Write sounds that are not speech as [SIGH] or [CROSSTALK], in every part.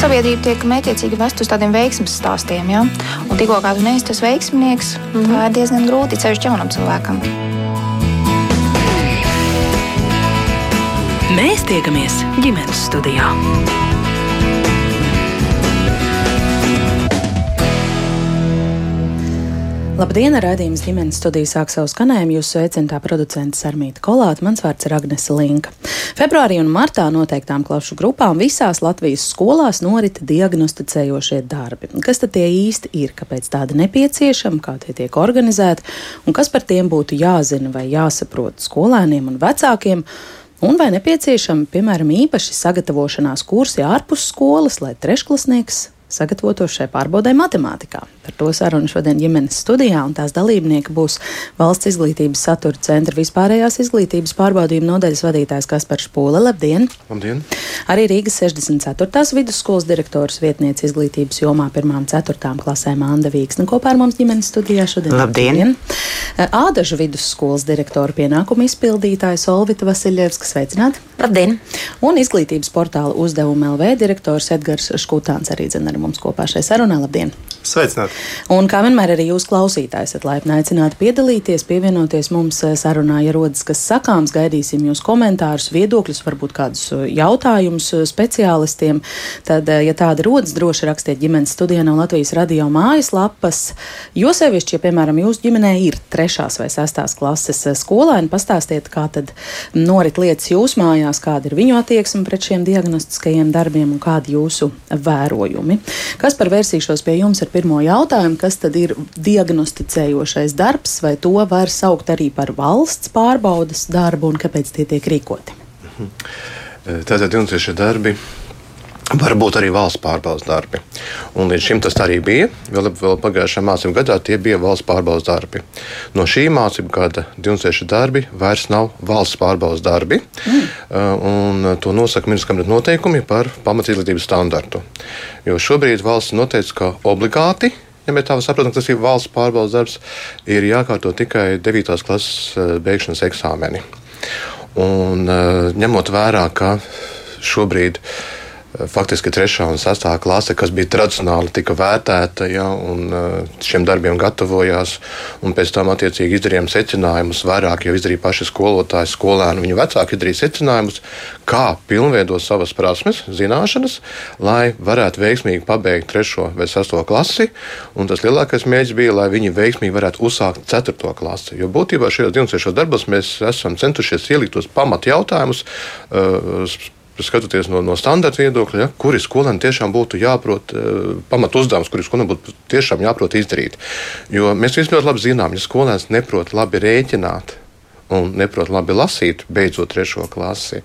sabiedrība tiek mētiecīgi vest uz tādiem veiksmes stāstiem. Ja? Un tikko kā tu neesi tas veiksminieks, mm -hmm. tā ir diezgan grūti ceļš jaunam cilvēkam. Mēs tiekamies ģimenes studijā. Labdien, raidījums ģimenes studijas sāk savu skanējumu. Jūsu sveicinātā producente Sarmīta Kolāta, mans vārds ir Agnese Linka. Februārī un martā noteiktām klašu grupām visās Latvijas skolās norita diagnosticējošie darbi. Kas tad tie īsti ir, kāpēc tādi nepieciešami, kā tie tiek organizēti un kas par tiem būtu jāzina vai jāsaprot skolēniem un vecākiem? Un vai nepieciešami, piemēram, īpaši sagatavošanās kursi ārpus skolas, lai trešklasnieks sagatavotos šai pārbaudē matemātikā. Par to sarunu šodien ģimenes studijā, un tās dalībnieki būs Valsts izglītības satura centra vispārējās izglītības pārbaudījuma nodaļas vadītājs Kaspars Pūle. Labdien! Labdien! Arī Rīgas 64. vidusskolas direktors vietniece izglītības jomā 1.4. klasēm Anda Vīksne kopā ar mums ģimenes studijā šodien. Labdien! Labdien. Ādažu vidusskolas direktora pienākumu izpildītājs Olvita Vasiljevska sveicināti! Labdien! Un izglītības portāla uzdevuma LV direktors Edgars Škutāns arī dzen ar mums kopā šai sarunā. Labdien! Sveicināti! Un kā vienmēr arī jūs klausītāji esat laipni aicināti piedalīties, pievienoties mums eh, sarunā, ja rodas kas sakāms, gaidīsim jūs komentārus, viedokļus, varbūt kādus eh, jautājumus eh, speciālistiem. Tad, ja tādi rodas, droši rakstiet ģimenes studijā no Latvijas radio mājaslapas, jo sevišķi, ja, piemēram, jūsu ģimenē ir trešās vai sestās klases skolēni, pastāstiet, kā tad norit lietas jūsu mājās, kāda ir viņu attieksme pret šiem diagnostiskajiem darbiem un kādi jūsu vērojumi. Kas par vērsīšos pie jums ar pirmo jautājumu, kas tad ir diagnosticējošais darbs, vai to var saukt arī par valsts pārbaudas darbu un kāpēc tie tiek rīkoti? Mhm. Tātad diagnosticējošie darbi var būt arī valsts pārbaudas darbi. Un līdz šim tas arī bija. Vēl, vēl pagājušajā mācību gadā tie bija valsts pārbaudas darbi. No šī mācību gada 26 darbi vairs nav valsts pārbaudas darbi. Mm. Uh, to nosaka ministrs kabinetes noteikumi par pamatizglītības standartu. Jo šobrīd valsts noteica, ka obligāti Ja mēs tā saprotam, tas ir valsts pārbaudas darbs, ir jākārto tikai 9. klases uh, beigšanas eksāmeni. Un, uh, ņemot vērā, ka šobrīd uh, faktiski trešā un sastā klase, kas bija tradicionāli tika vērtēta, ja, un uh, šiem darbiem gatavojās, un pēc tam attiecīgi izdarījām secinājumus. Vairāk jau izdarīja paši skolotāji, skolēni, viņu vecāki izdarīja secinājumus, kā pilnveidot savas prasmes, zināšanas, lai varētu veiksmīgi pabeigt trešo vai sesto klasi. Un tas lielākais mērķis bija, lai viņi veiksmīgi varētu uzsākt ceturto klasi. Jo būtībā šajos 26 darbos mēs esam centušies ielikt tos pamat jautājumus. Uh, skatoties no, no standarta viedokļa, ja, kuri skolēni tiešām būtu jāprot, uh, pamat uzdevums, kuri skolēni būtu tiešām jāprot izdarīt. Jo mēs visi ļoti labi zinām, ja skolēns neprot labi rēķināt, un neprot labi lasīt, beidzot trešo klasi,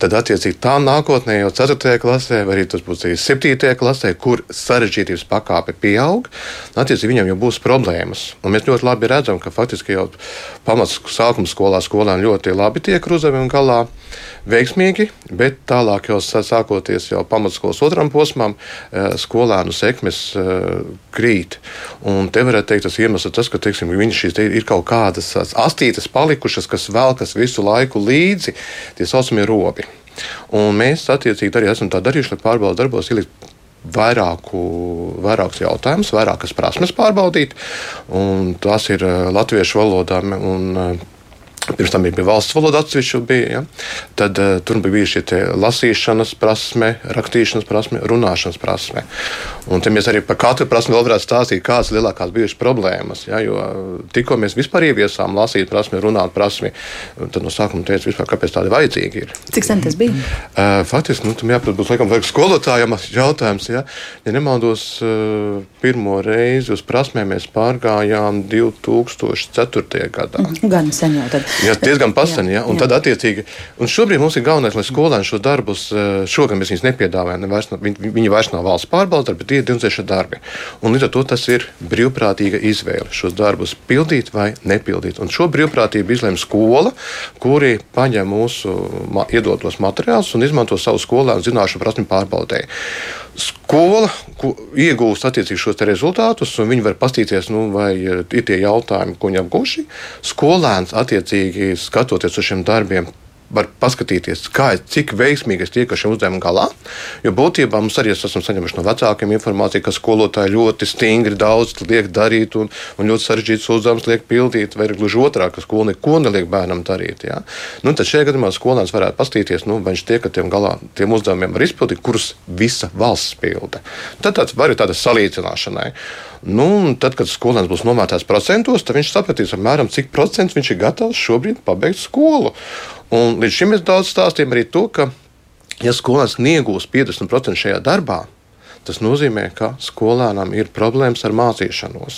tad attiecīgi tā nākotnē jau 4. klasē, vai arī tas būs arī 7. klasē, kur sarežģītības pakāpe pieaug, attiecīgi viņam jau būs problēmas. Un mēs ļoti labi redzam, ka faktiski jau pamats sākuma skolā skolēni ļoti labi tiek ar uzdevumiem galā veiksmīgi, bet tālāk jau sākoties jau pamatskolas otram posmam, eh, skolēnu sekmes eh, krīt. Un te varētu teikt, tas iemesls tas, ka teiksim, viņi šīs te ir kaut kādas astītes palikušas, kas velkas visu laiku līdzi, tie saucamie robi. Un mēs attiecīgi arī esam tā darījuši, lai pārbaudas darbos ielikt vairāku, vairākus jautājumus, vairākas prasmes pārbaudīt. Tās ir eh, latviešu valodā un Pirms tam bija valsts valoda atsevišķi, bija, ja? tad uh, tur bija šī lasīšanas prasme, rakstīšanas prasme, runāšanas prasme. Un te mēs arī par katru prasmi vēl varētu stāstīt, kādas lielākās bijušas problēmas. Ja? Jo tikko mēs vispār ieviesām lasīt prasmi, runāt prasmi, tad no sākuma teica, vispār, kāpēc tādi vajadzīgi ir. Cik sen tas bija? Uh, faktiski, nu, tam jābūt laikam vajag skolotājiem [LAUGHS] jautājums. Ja, ja nemaldos, uh, pirmo reizi uz prasmēm mēs pārgājām 2004. gadā. Mm, gan sen jau tad. [LAUGHS] Jā, diezgan pasen. Jā, un jā. tad, attiecīgi, un šobrīd mums ir galvenais, lai skolēni šos darbus, eh, šogad mēs viņus nepiedāvājam. Vairs, viņi, viņi vairs nav valsts pārbaudas, bet tie ir dienasdeša darbi. Un līdz ar to tas ir brīvprātīga izvēle šos darbus pildīt vai nepildīt. Un šo brīvprātību izlēma skola, kuri paņem mūsu ma iedotos materiālus un izmanto savu skolēnu zināšanu prasmi pārbaudēji skola iegūst attiecīgi šos rezultātus, un viņi var paskatīties, nu, vai ir tie jautājumi, ko viņi apguvuši. Skolēns attiecīgi skatoties uz šiem darbiem. Var paskatīties, kā, cik veiksmīgi es tieku ar šiem uzdevumiem galā. Jo būtībā mums arī esam saņēmuši no vecākiem informāciju, ka skolotāji ļoti stingri daudz liek darīt un, un ļoti sarežģītus uzdevumus liek pildīt, vai gluži otrādi, ka skola neko neliek bērnam darīt. Ja? Nu, tad šajā gadījumā skolēns varētu paskatīties, nu, vai viņš tiek ar tiem, galā, tiem uzdevumiem var izpildīt, kurus visa valsts pilda. Tad tāds var ir tāda salīdzināšanai. Nu, tad, kad skolēns būs nomērtēts procentos, tad viņš sapratīs, apmēram, cik procentu viņš ir gatavs šobrīd pabeigt skolu. Un līdz šim mēs daudz stāstījām arī to, ka, ja skolēns iegūs 50% šajā darbā, Tas nozīmē, ka skolēnam ir problēmas ar mācīšanos.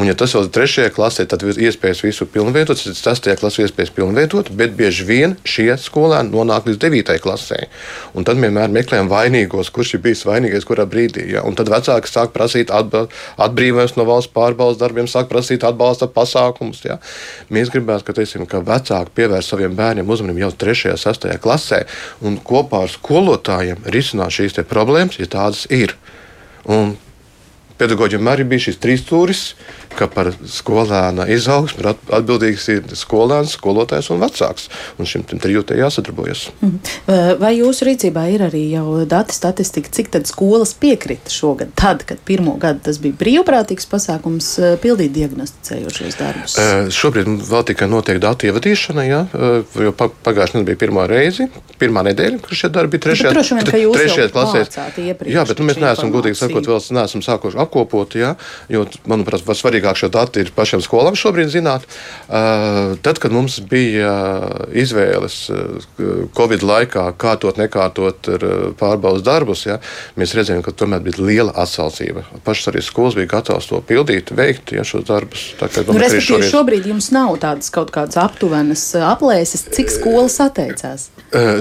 Un, ja tas vēl ir trešajā klasē, tad iespējas visu pilnveidot, tad sestajā klasē iespējas pilnveidot, bet bieži vien šie skolēni nonāk līdz devītajai klasē. Un tad vienmēr meklējam vainīgos, kurš ir bijis vainīgais kurā brīdī. Ja? Un tad vecāki sāk prasīt atbrīvojumus no valsts pārbaudas darbiem, sāk prasīt atbalsta pasākumus. Ja? Mēs gribētu, ka, teiksim, ka vecāki pievērš saviem bērniem uzmanību jau trešajā, sestajā klasē un kopā ar skolotājiem risināt šīs problēmas, ja tādas ir ir. Un pedagoģiem arī bija šis trīs stūris, ka par skolēna izaugsmu atbildīgs ir skolēns, skolotājs un vecāks. Un šim trijotē jāsadarbojas. Mhm. Vai jūsu rīcībā ir arī jau dati, statistika, cik tad skolas piekrita šogad, tad, kad pirmo gadu tas bija brīvprātīgs pasākums, eh, pildīt diagnosticējošos darbus? Uh, šobrīd vēl tikai notiek datu ievadīšana, ja, jo pagājušajā nedēļā bija pirmā reize, pirmā nedēļa, kad šie darbi bija trešajā, vien, trešajā klasē. Jā, bet nu, mēs neesam, godīgi sakot, vēl neesam sākuši apkopot, ja, jo, manuprāt, svarīgi svarīgāk šo datu ir pašiem skolām šobrīd zināt. Tad, kad mums bija izvēles Covid laikā, kārtot, nekārtot pārbaudas darbus, ja, mēs redzējām, ka tomēr bija liela atsaucība. Pašas arī skolas bija gatavas to pildīt, veikt ja, šos darbus. Tā, ka, nu, šobrīd... šobrīd jums nav tādas kaut kādas aptuvenas aplēses, cik skolas atteicās?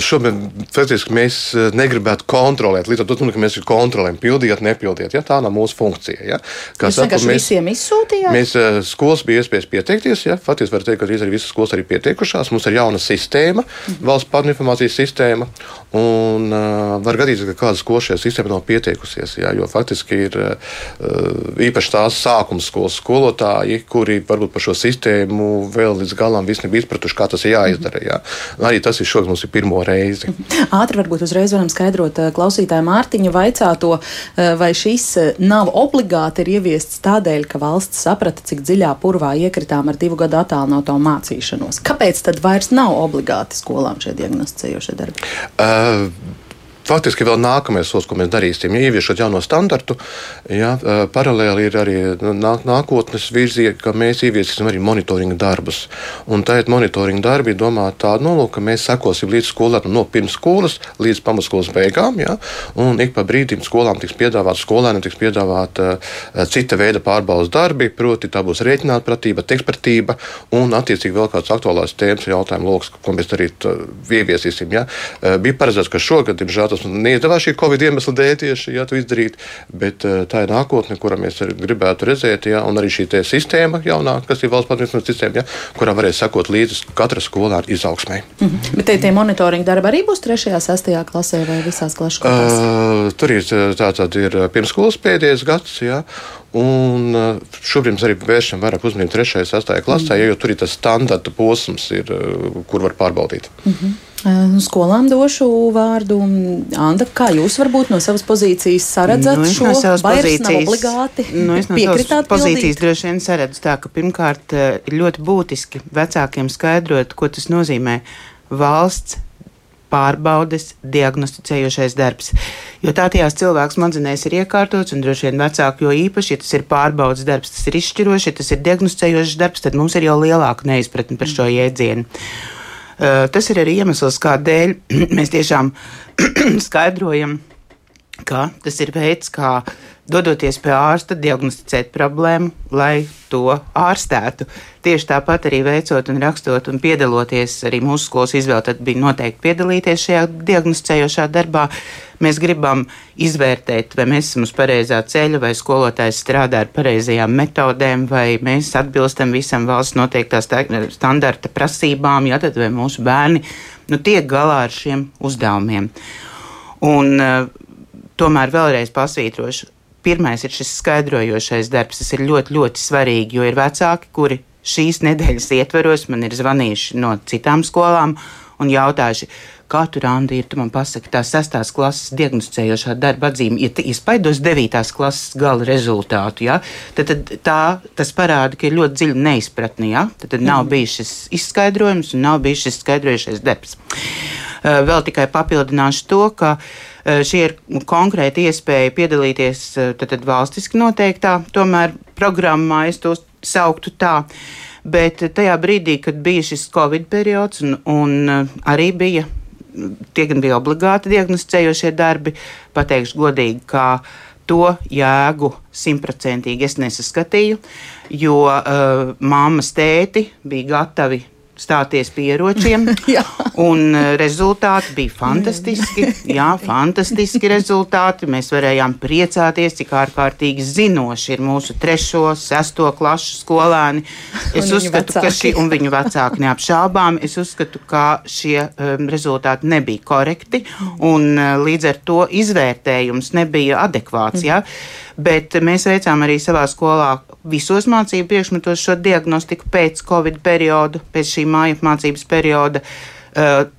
Šobrīd faktiski mēs negribētu kontrolēt, līdz ar to, ka mēs kontrolējam, pildiet, nepildiet. Ja, tā nav mūsu funkcija. Ja. Kā Jūs saku, mēs visiem izsūtījām izsūtījāt? Mēs uh, skolas bija iespējas pieteikties. Ja? Faktiski var teikt, ka arī visas skolas arī pieteikušās. Mums ir jauna sistēma, -hmm. valsts pārinformācijas sistēma. Un uh, var gadīties, ka kāda skola šajā sistēmā nav pieteikusies. Ja? Jo faktiski ir uh, īpaši tās sākuma skolas skolotāji, kuri varbūt par šo sistēmu vēl līdz galam nebija izpratuši, kā tas ir jāizdara. Ja? Arī tas ir šogad mums ir pirmo reizi. Ātri varbūt uzreiz varam skaidrot klausītāju Mārtiņu vaicāto, vai šis nav obligāti ir ieviests tādēļ, ka valsts saprata, cik dziļā purvā iekritām ar divu gadu attālināto mācīšanos. Kāpēc tad vairs nav obligāti skolām šie diagnosticējošie darbi? Uh, Faktiski vēl nākamais solis, ko mēs darīsim, ja ieviešot jauno standartu, ja, paralēli ir arī nā, nākotnes vīzija, ka mēs ieviesīsim arī monitoringa darbus. Un tādā monitoringa darbi ir domāta tāda nolūka, ka mēs sekosim līdz skolēnam no pirmsskolas līdz pamatskolas beigām, ja, un ik pa brīdim skolām tiks piedāvāt, skolēniem tiks piedāvāt uh, cita veida pārbaudas darbi, proti tā būs rēķinātpratība, tekspratība un attiecīgi vēl kāds aktuālās tēmas jautājumu lokus, ko mēs arī uh, ieviesīsim. Ja. Uh, bija paredzēts, ka šogad, diemžēl, tas neizdevās šī Covid iemesla dēļ tieši to izdarīt, bet uh, tā ir nākotne, kurā mēs gribētu redzēt, jā, un arī šī sistēma jaunā, kas ir valsts padomjas sistēma, jā, kurā varēs sekot līdzi katra skolā izaugsmē. Mm -hmm. Bet tie, tie monitoringa darbi arī būs 3. un 6. klasē vai visās klasēs? Uh, tur ir tāds ir pirmskolas pēdējais gads, jā, Un šobrīd mēs arī vēršam vairāk uzmanību 3. un 6. klasē, mm. jo tur ir tas standarta posms, ir, kur var pārbaudīt. Mm -hmm. Skolām došu vārdu. Anda, kā jūs varbūt no savas pozīcijas saredzat nu, šo? No savas pozīcijas obligāti nu, es no savas pozīcijas droši vien saredzu tā, ka pirmkārt ir ļoti būtiski vecākiem skaidrot, ko tas nozīmē valsts pārbaudes, diagnosticējošais darbs. Jo tā tajās cilvēks smadzenēs ir iekārtots, un droši vien vecāki, jo īpaši, ja tas ir pārbaudas darbs, tas ir izšķiroši, ja tas ir diagnosticējošs darbs, tad mums ir jau lielāka neizpratne par šo jēdzienu. Eh, tas ir arī iemesls, kādēļ [CLEARS THROAT] mēs tiešām [CLEARS THROAT] skaidrojam, ka tas ir veids, kā dodoties pie ārsta, diagnosticēt problēmu, lai to ārstētu. Tieši tāpat arī veicot un rakstot un piedaloties arī mūsu skolas izvēle, tad bija noteikti piedalīties šajā diagnosticējošā darbā. Mēs gribam izvērtēt, vai mēs esam uz pareizā ceļa, vai skolotājs strādā ar pareizajām metodēm, vai mēs atbilstam visam valsts noteiktā standarta prasībām, ja tad vai mūsu bērni nu, tiek galā ar šiem uzdevumiem. Un, uh, tomēr vēlreiz pasvītrošu, pirmais ir šis skaidrojošais darbs. Tas ir ļoti, ļoti svarīgi, jo ir vecāki, kuri šīs nedēļas ietveros man ir zvanījuši no citām skolām un jautājuši, kā tur Andi ir, tu man pasaki, tā sestās klases diagnosticējošā darba atzīme, ja iespaidos devītās klases gala rezultātu, ja, tad, tad tā, tas parāda, ka ir ļoti dziļa neizpratne, ja, tad, tad nav mm. bijis šis izskaidrojums un nav bijis šis skaidrojušais darbs. Vēl tikai papildināšu to, ka uh, šī ir konkrēta iespēja piedalīties uh, tad, tad valstiski noteiktā tomēr programmā, es to sauktu tā. Bet tajā brīdī, kad bija šis Covid periods, un, un arī bija tie gan bija obligāti diagnosticējošie darbi, pateikšu godīgi, ka to jēgu simtprocentīgi es nesaskatīju, jo uh, mammas tēti bija gatavi stāties pie ieročiem. [LAUGHS] un eh, rezultāti bija fantastiski. [LAUGHS] Jā, fantastiski rezultāti. Mēs varējām priecāties, cik ārkārtīgi zinoši ir mūsu trešo, sesto klašu skolēni. Es uzskatu, ka šī un viņu vecāki neapšaubām. Es uzskatu, ka šie um, rezultāti nebija korekti un uh, līdz ar to izvērtējums nebija adekvāts. Jā. Bet mēs veicām arī savā skolā visos mācību priekšmetos šo diagnostiku pēc Covid perioda, pēc šī māju apmācības perioda. Uh,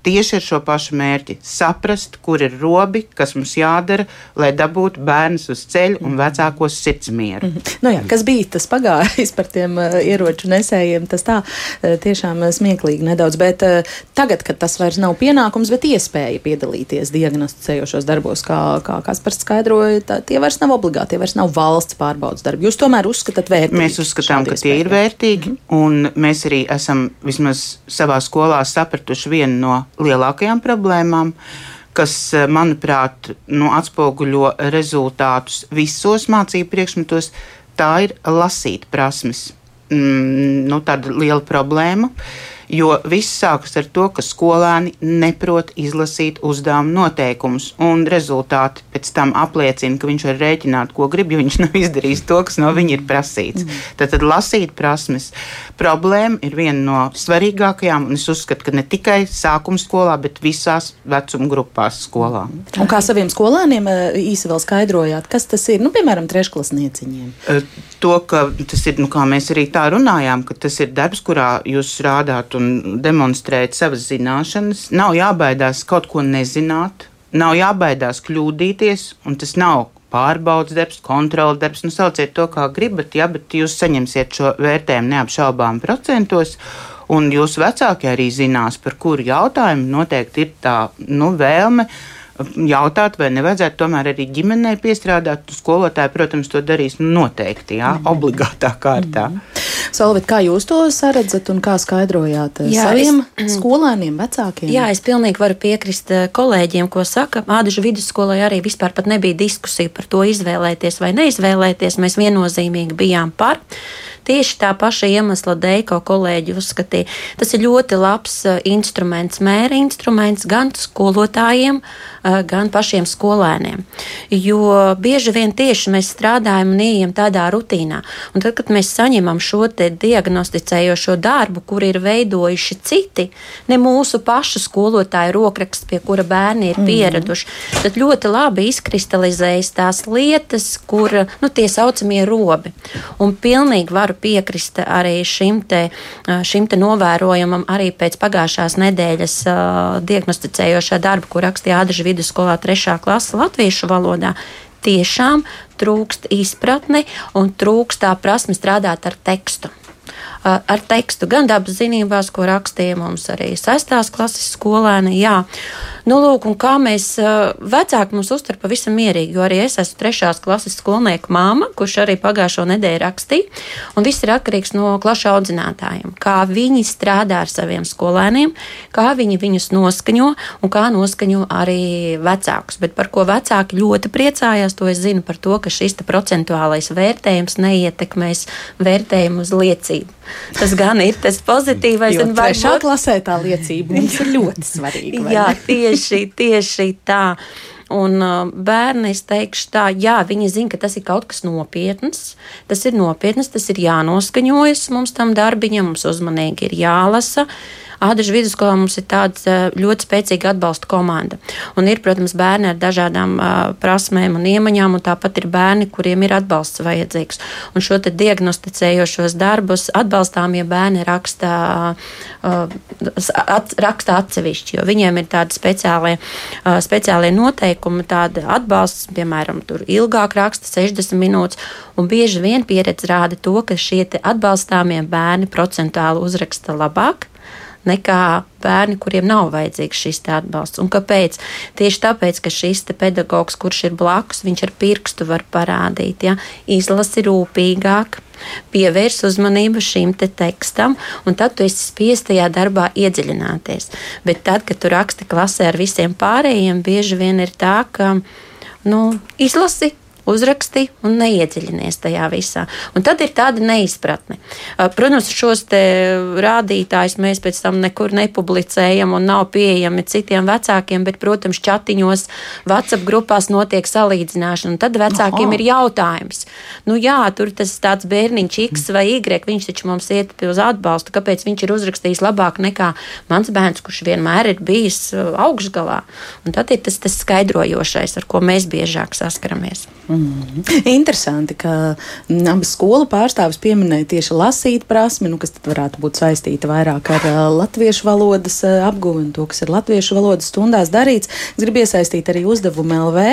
tieši ar šo pašu mērķi - saprast, kur ir robi, kas mums jādara, lai dabūtu bērnus uz ceļa un vecākos sirdsmieru. Mm -hmm. nu jā, kas bija tas pagājis par tiem uh, ieroču nesējiem, tas tā uh, tiešām smieklīgi nedaudz. Bet tagad, kad tas vairs nav pienākums, bet iespēja piedalīties diagnosticējošos darbos, kā, kā Kaspars skaidroja, tā, tie vairs nav obligāti, tie vairs nav valsts pārbaudas darbi. Jūs tomēr uzskatāt vērtīgi? Mēs uzskatām, ka tie ir vērtīgi, mm -hmm. un mēs arī esam vismaz savā skolā sapratuši vienu viena no lielākajām problēmām, kas, eh, manuprāt, nu, atspoguļo rezultātus visos mācību priekšmetos. Tā ir lasīt prasmes. Mm, nu, tāda liela problēma. Uh, jo viss sākas ar to, ka skolēni neprot izlasīt uzdevumu noteikumus, un rezultāti pēc tam apliecina, ka viņš var rēķināt, ko grib, jo viņš [LAUGHS] nav izdarījis to, kas no viņa ir prasīts. Mm. Tad, tad lasīt prasmes. Problēma ir viena no svarīgākajām, un es uzskatu, ka ne tikai sākuma skolā, bet visās vecuma grupās skolā. Un kā saviem skolēniem eh, īsi vēl skaidrojāt, kas tas ir, nu, piemēram, trešklasnieciņiem? Eh, to, ka tas ir, nu, kā mēs arī tā runājām, ka tas ir darbs, kurā jūs rādāt un demonstrēt savas zināšanas. Nav jābaidās kaut ko nezināt, nav jābaidās kļūdīties, un tas nav pārbaudas darbs, kontrols darbs. Nu, sauciet to, kā gribat, ja, bet jūs saņemsiet šo vērtējumu neapšaubām procentos. Un jūsu vecāki arī zinās, par kuru jautājumu noteikti ir tā nu, vēlme jautāt, vai nevajadzētu tomēr arī ģimenei piestrādāt. Skolotāji, protams, to darīs noteikti, jā, mm. obligātā kārtā. Mm. Salvit, kā jūs to saredzat un kā skaidrojāt eh, jā, saviem es, skolēniem, vecākiem? Jā, es pilnīgi varu piekrist eh, kolēģiem, ko saka. Ādažu vidusskolai arī vispār pat nebija diskusija par to izvēlēties vai neizvēlēties. Mēs viennozīmīgi bijām par. Tieši tā paša iemesla dēļ, ko kolēģi uzskatīja, tas ir ļoti labs uh, instruments, mēra instruments gan skolotājiem, uh, gan pašiem skolēniem. Jo bieži vien tieši mēs strādājam un ieejam tādā rutīnā. Un tad, kad mēs saņemam šo diagnosticējošo darbu, kur ir veidojuši citi, ne mūsu pašu skolotāju rokraksts, pie kura bērni ir mhm. pieraduši, mm. tad ļoti labi izkristalizējas tās lietas, kur nu, tie saucamie robi. Un pilnīgi varu varu piekrist arī šim te, šim te novērojumam arī pēc pagājušās nedēļas diagnosticējošā darba, ko rakstīja Ādaža vidusskolā trešā klasa latviešu valodā. Tiešām trūkst izpratne un trūkst tā prasme strādāt ar tekstu ar tekstu, gan dabas zinībās, ko rakstīja mums arī sestās klases skolēni. Jā, nu, lūk, un kā mēs vecāki mums uztver pavisam mierīgi, jo arī es esmu trešās klases skolnieka māma, kurš arī pagājušo nedēļu rakstīja, un viss ir atkarīgs no klašu audzinātājiem, kā viņi strādā ar saviem skolēniem, kā viņi viņus noskaņo un kā noskaņo arī vecākus. Bet par ko vecāki ļoti priecājās, to es zinu par to, ka šis procentuālais vērtējums neietekmēs vērtējumu uz liecību. Tas gan ir tas pozitīvais. Jo trešā varbūt... klasē tā liecība mums ir ļoti svarīga. jā, tieši, tieši tā. Un uh, bērni, es teikšu, tā, jā, viņi zina, ka tas ir kaut kas nopietns. Tas ir nopietns, tas ir jānoskaņojas mums tam darbiņam, mums uzmanīgi ir jālasa. Ādažu vidusskolā mums ir tāda ļoti spēcīga atbalsta komanda. Un ir, protams, bērni ar dažādām uh, prasmēm un iemaņām, un tāpat ir bērni, kuriem ir atbalsts vajadzīgs. Un šo diagnosticējošos darbus atbalstāmie bērni raksta, uh, at, raksta atsevišķi, jo viņiem ir tādi speciālie, uh, speciālie noteikumi, tāda atbalsts, piemēram, tur ilgāk raksta 60 minūtes, un bieži vien pieredze rāda to, ka šie atbalstāmie bērni procentuāli uzraksta labāk nekā bērni, kuriem nav vajadzīgs šis atbalsts. Un kāpēc? Tieši tāpēc, ka šis pedagogs, kurš ir blakus, viņš ar pirkstu var parādīt, ja, izlasi rūpīgāk. Pievērs uzmanību šim te tekstam, un tad tu esi spiests tajā darbā iedziļināties. Bet tad, kad tu raksti klasē ar visiem pārējiem, bieži vien ir tā, ka nu, izlasi, uzraksti un neiedziļinies tajā visā. Un tad ir tāda neizpratne. Protams, šos rādītājus mēs pēc tam nekur nepublicējam un nav pieejami citiem vecākiem, bet, protams, chatiņos, WhatsApp grupās notiek salīdzināšana. Tad vecākiem Aha. ir jautājums. Nu jā, tur tas tāds bērniņš X vai Y, viņš taču mums iet uz atbalstu, kāpēc viņš ir uzrakstījis labāk nekā mans bērns, kurš vienmēr ir bijis augšgalā. Un tad ir tas, tas skaidrojošais, ar ko mēs biežāk saskaramies. Mm. Interesanti, ka abas skolu pārstāvis pieminēja tieši lasīt prasmi, nu, kas varētu būt saistīta vairāk ar uh, latviešu valodas uh, apguvi un to, kas ir latviešu valodas stundās darīts. Es gribu iesaistīt arī uzdevumu LV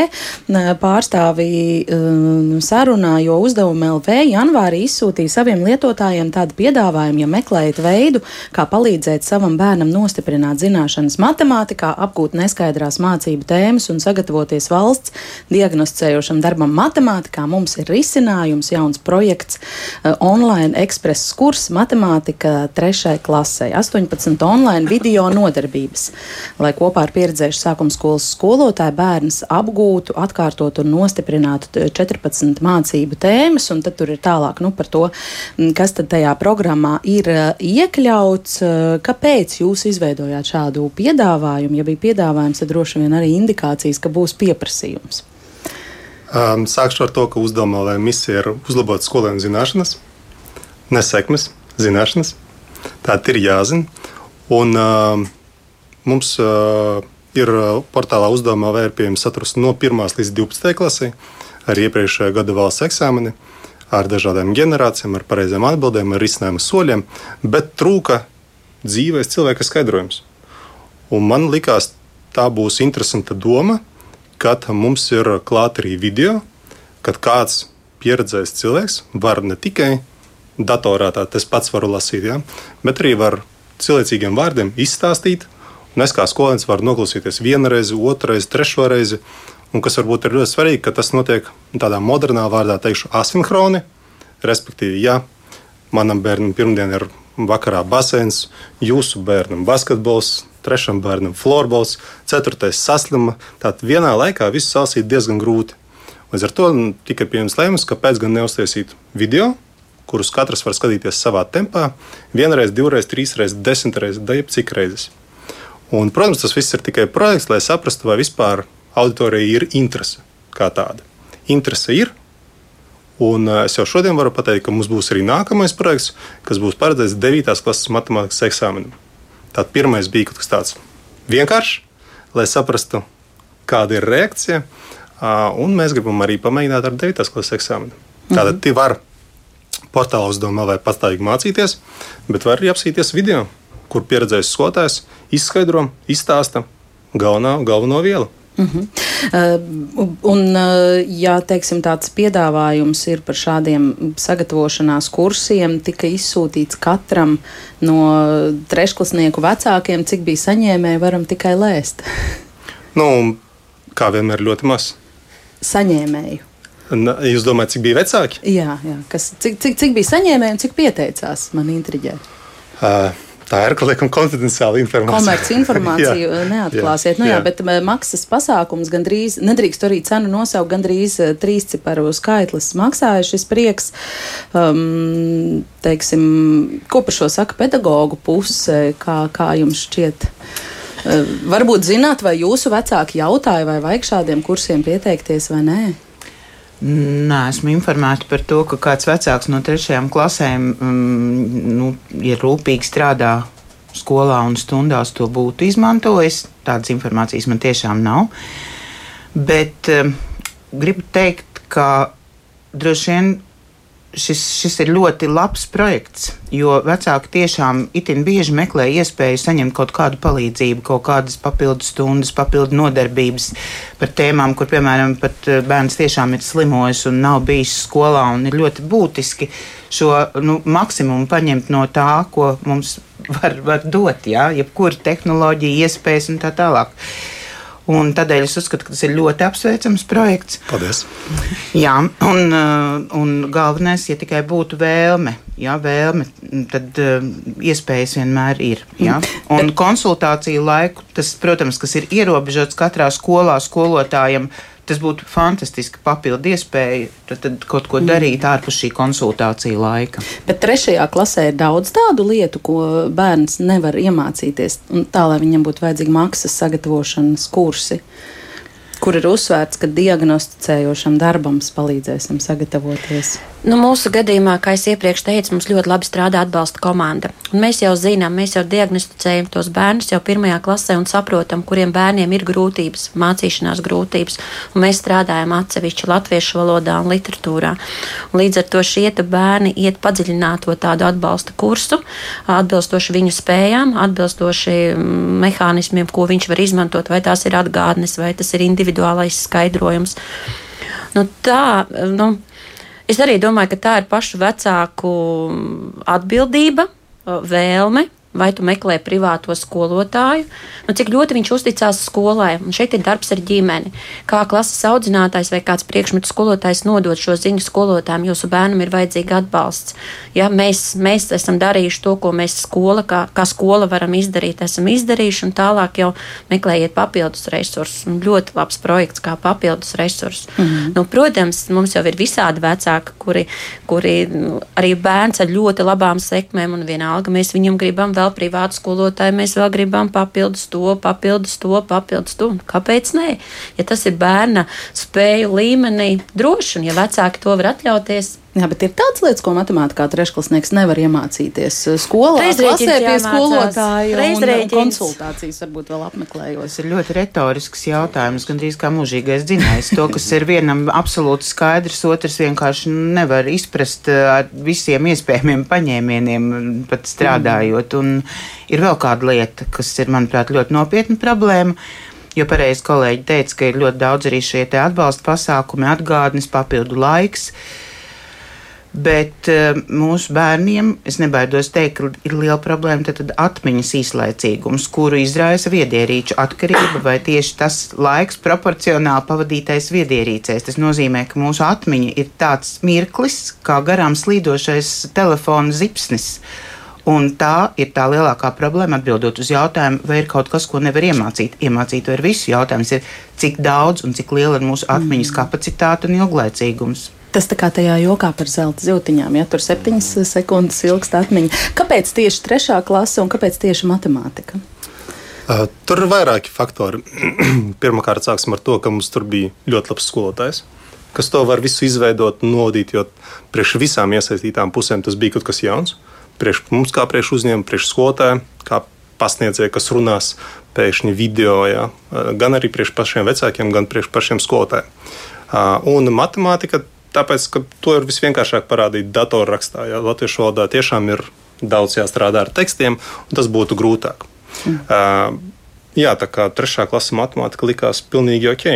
pārstāvi uh, sarunā, jo uzdevumu LV janvārī izsūtīja saviem lietotājiem tādu piedāvājumu, ja meklējat veidu, kā palīdzēt savam bērnam nostiprināt zināšanas matemātikā, apgūt neskaidrās mācību tēmas un sagatavoties valsts diagnosticējošam darbam matemātikā mums ir risinājums, jauns projekts, uh, online ekspress kurs matemātika trešai klasē, 18 online video nodarbības, lai kopā ar pieredzējušu sākuma skolas skolotāju bērns apgūtu, atkārtotu un nostiprinātu 14 mācību tēmas, un tad tur ir tālāk nu, par to, kas tad tajā programmā ir uh, iekļauts, uh, kāpēc jūs izveidojāt šādu piedāvājumu, ja bija piedāvājums, tad droši vien arī indikācijas, ka būs pieprasījums. Um, sākšu ar to, ka uzdevuma vai misija ir uzlabot skolēnu zināšanas, nesekmes, zināšanas. Tā ir jāzina. Un, uh, mums uh, ir portālā uzdevumā vērtējums saturs no 1 līdz 12 klasē, ar iepriekšējā gada valsts eksāmeni, ar dažādām generācijām, ar pareizām atbildēm, ar risinājumu soļiem, bet trūka dzīves cilvēka skaidrojums. Un man likās, tā būs interesanta doma kad mums ir klāta arī video, kad kāds pieredzējis cilvēks var ne tikai datorā tā es pats varu lasīt, ja, bet arī var cilvēcīgiem vārdiem izstāstīt. Un es kā skolēns varu noklausīties vienu reizi, otru reizi, trešo reizi. Un kas varbūt ir ļoti svarīgi, ka tas notiek tādā modernā vārdā, teikšu, asinhroni. Respektīvi, ja manam bērnam pirmdien ir vakarā baseins, jūsu bērnam basketbols, trešam bērnam florbols, ceturtais saslima. Tātad vienā laikā visu salasīt diezgan grūti. Līdz ar to tika pieņemts lēmums, kāpēc gan neuztaisīt video, kurus katrs var skatīties savā tempā, vienreiz, divreiz, trīsreiz, desmitreiz, daļai cik reizes. Un, protams, tas viss ir tikai projekts, lai saprastu, vai vispār auditorijai ir interese kā tāda. Interese ir, Un es jau šodien varu pateikt, ka mums būs arī nākamais projekts, kas būs paredzēts 9. klases matemātikas eksāmenam. Tad pirmais bija kaut kas tāds vienkāršs, lai saprastu, kāda ir reakcija. Un mēs gribam arī pamēģināt ar 9. klases eksāmenu. Tātad mm -hmm. var portālā uzdevumā vai pastāvīgi mācīties, bet var arī apsīties video, kur pieredzējis skolotājs izskaidro, izstāsta galvenā, galveno vielu. Uh -huh. uh, un, uh, ja teiksim, tāds piedāvājums ir par šādiem sagatavošanās kursiem, tika izsūtīts katram no trešklasnieku vecākiem, cik bija saņēmēji, varam tikai lēst. [LAUGHS] nu, kā vienmēr, ļoti maz. Saņēmēju. Jūs domājat, cik bija vecāki? Jā, jā. Kas, cik, cik, cik bija saņēmēji un cik pieteicās? Man intriģē. Uh, Tā ir liekam, konfidenciāla informācija. Komerci informāciju [LAUGHS] jā, neatklāsiet. Jā, nu, jā, jā. Bet maksas pasākums gandrīz, nedrīkst arī cenu nosaukt, gandrīz trīsciparu skaitlis maksāja šis prieks. Um, teiksim, ko par šo saka pedagoģu puse, kā, kā jums šķiet? Uh, varbūt zināt, vai jūsu vecāki jautāja, vai vajag šādiem kursiem pieteikties vai nē? Nē, esmu informēta par to, ka kāds vecāks no trešajām klasēm mm, nu, ir rūpīgi strādā skolā un stundās to būtu izmantojis. Tādas informācijas man tiešām nav. Bet um, gribu teikt, ka droši vien šis, šis ir ļoti labs projekts, jo vecāki tiešām itin bieži meklē iespēju saņemt kaut kādu palīdzību, kaut kādas papildu stundas, papildu nodarbības par tēmām, kur, piemēram, pat eh, bērns tiešām ir slimojis un nav bijis skolā, ir ļoti būtiski šo nu, maksimumu paņemt no tā, ko mums var, var dot, jā, jebkura tehnoloģija, iespējas un tā tālāk. Un tādēļ es uzskatu, ka tas ir ļoti apsveicams projekts. Paldies! Jā, un, uh, un galvenais, ja tikai būtu vēlme, jā, vēlme tad uh, iespējas vienmēr ir. Jā. Un konsultāciju laiku, tas, protams, kas ir ierobežots katrā skolā skolotājiem, tas būtu fantastiski papildu iespēja tad, tad kaut ko darīt ārpus šī konsultācija laika. Bet trešajā klasē ir daudz tādu lietu, ko bērns nevar iemācīties, un tā, lai viņam būtu vajadzīgi maksas sagatavošanas kursi kur ir uzsvērts, ka diagnosticējošam darbam palīdzēsim sagatavoties. Nu, mūsu gadījumā, kā jau iepriekš teicu, mums ļoti labi strādā atbalsta komanda. Un mēs jau zinām, mēs jau diagnosticējam tos bērnus jau pirmajā klasē un saprotam, kuriem bērniem ir grūtības, mācīšanās grūtības. Un mēs strādājam atsevišķi latviešu valodā un literatūrā. Un līdz ar to šie bērni iet padziļināto tādu atbalsta kursu, atbilstoši viņu spējām, atbilstoši mm, mehānismiem, ko viņš var izmantot, vai tās ir atgādnes, vai tas ir individuālais skaidrojums. Nu, tā, nu, Es arī domāju, ka tā ir pašu vecāku atbildība, vēlme vai tu meklē privāto skolotāju, nu, cik ļoti viņš uzticās skolai. Un šeit ir darbs ar ģimeni. Kā klases audzinātājs vai kāds priekšmetu skolotājs nodot šo ziņu skolotājiem, jūsu bērnam ir vajadzīga atbalsts. Ja, mēs, mēs esam darījuši to, ko mēs skola, kā, kā skola varam izdarīt, esam izdarījuši, un tālāk jau meklējiet papildus resursus. Un ļoti labs projekts kā papildus resursus. Mm -hmm. nu, protams, mums jau ir visādi vecāki, kuri, kuri nu, arī bērns ar ļoti labām sekmēm, un vienalga mēs viņam gribam vēl privātu skolotāju, mēs vēl gribam papildus to, papildus to, papildus to. Kāpēc nē? Ja tas ir bērna spēju līmenī, droši, un ja vecāki to var atļauties, Jā, bet ir tādas lietas, ko matemātikā trešklasnieks nevar iemācīties. Skolā klasē pie skolotāja un konsultācijas varbūt vēl apmeklējot. Tas ir ļoti retorisks jautājums, gandrīz kā mūžīgais dzinējs. To, kas ir vienam absolūti skaidrs, otrs vienkārši nevar izprast ar visiem iespējamiem paņēmieniem, pat strādājot. Un ir vēl kāda lieta, kas ir, manuprāt, ļoti nopietna problēma. Jo pareizi kolēģi teica, ka ir ļoti daudz arī šie atbalsta pasākumi, atgādnes, papildu laiks. Uh, Bet uh, mūsu bērniem, es nebaidos teikt, ka ir liela problēma tad, tad atmiņas īslaicīgums, kuru izraisa viedierīču atkarība vai tieši tas laiks proporcionāli pavadītais viedierīcēs. Tas nozīmē, ka mūsu atmiņa ir tāds mirklis, kā garām slīdošais telefona zipsnis. Un tā ir tā lielākā problēma atbildot uz jautājumu, vai ir kaut kas, ko nevar iemācīt. Iemācīt ir visu. Jautājums ir, cik daudz un cik liela ir mūsu atmiņas kapacitāte un ilglaicīgums. Tas tā kā tajā jokā par zelta zīltiņām, ja tur septiņas sekundes ilgst atmiņa. Kāpēc tieši trešā klase un kāpēc tieši matemātika? Uh, tur ir vairāki faktori. [CLEARS THROAT] Pirmkārt, sāksim ar to, ka mums tur bija ļoti labs skolotājs, kas to var visu izveidot un novadīt, jo priekš visām iesaistītām pusēm tas bija kaut kas jauns. Priekš mums, kā priekš uzņēmuma, priekš skolotāja, kā pasniedzēja, kas runās pēkšņi video, jā, gan arī priekš pašiem vecākiem, gan priekš pašiem skolotājiem. Un matemātika Tāpēc, ka to ir visvienkāršāk parādīt datorrakstā. Ja latviešu valodā tiešām ir daudz jāstrādā ar tekstiem, un tas būtu grūtāk. Mm. Uh, jā, tā kā trešā klase matemātika likās pilnīgi ok.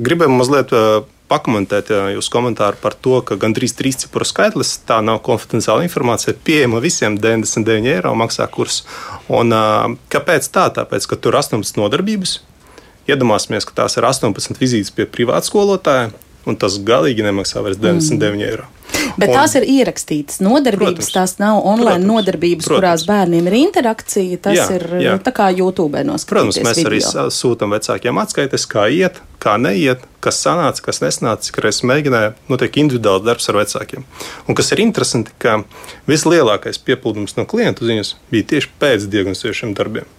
Gribēju mazliet uh, pakomentēt uh, jūsu komentāru par to, ka gandrīz trīs cipru skaitlis, tā nav konfidenciāla informācija, pieejama visiem 99 eiro maksā kurs. Un, uh, kāpēc tā? Tāpēc, ka tur ir 18 nodarbības. Iedomāsimies, ka tās ir 18 vizītes pie privāta skolotāja, un tas galīgi nemaksā vairs 99 mm. eiro. Bet un, tās ir ierakstītas nodarbības, protams, tās nav online protams, nodarbības, protams. kurās bēniem ir interakcija. Tas jā, ir jā. tā kā YouTube noskatīties. Protams, mēs video. arī sūtām vecākiem atskaites, kā iet, kā neiet, kas sanāca, kas nesnāca, cik reizes mēģināja. Notiek individuāls darbs ar vecākiem. Un kas ir interesanti, ka vislielākais piepildījums no klientu ziņas bija tieši pēc diagnosticējušiem darbiem.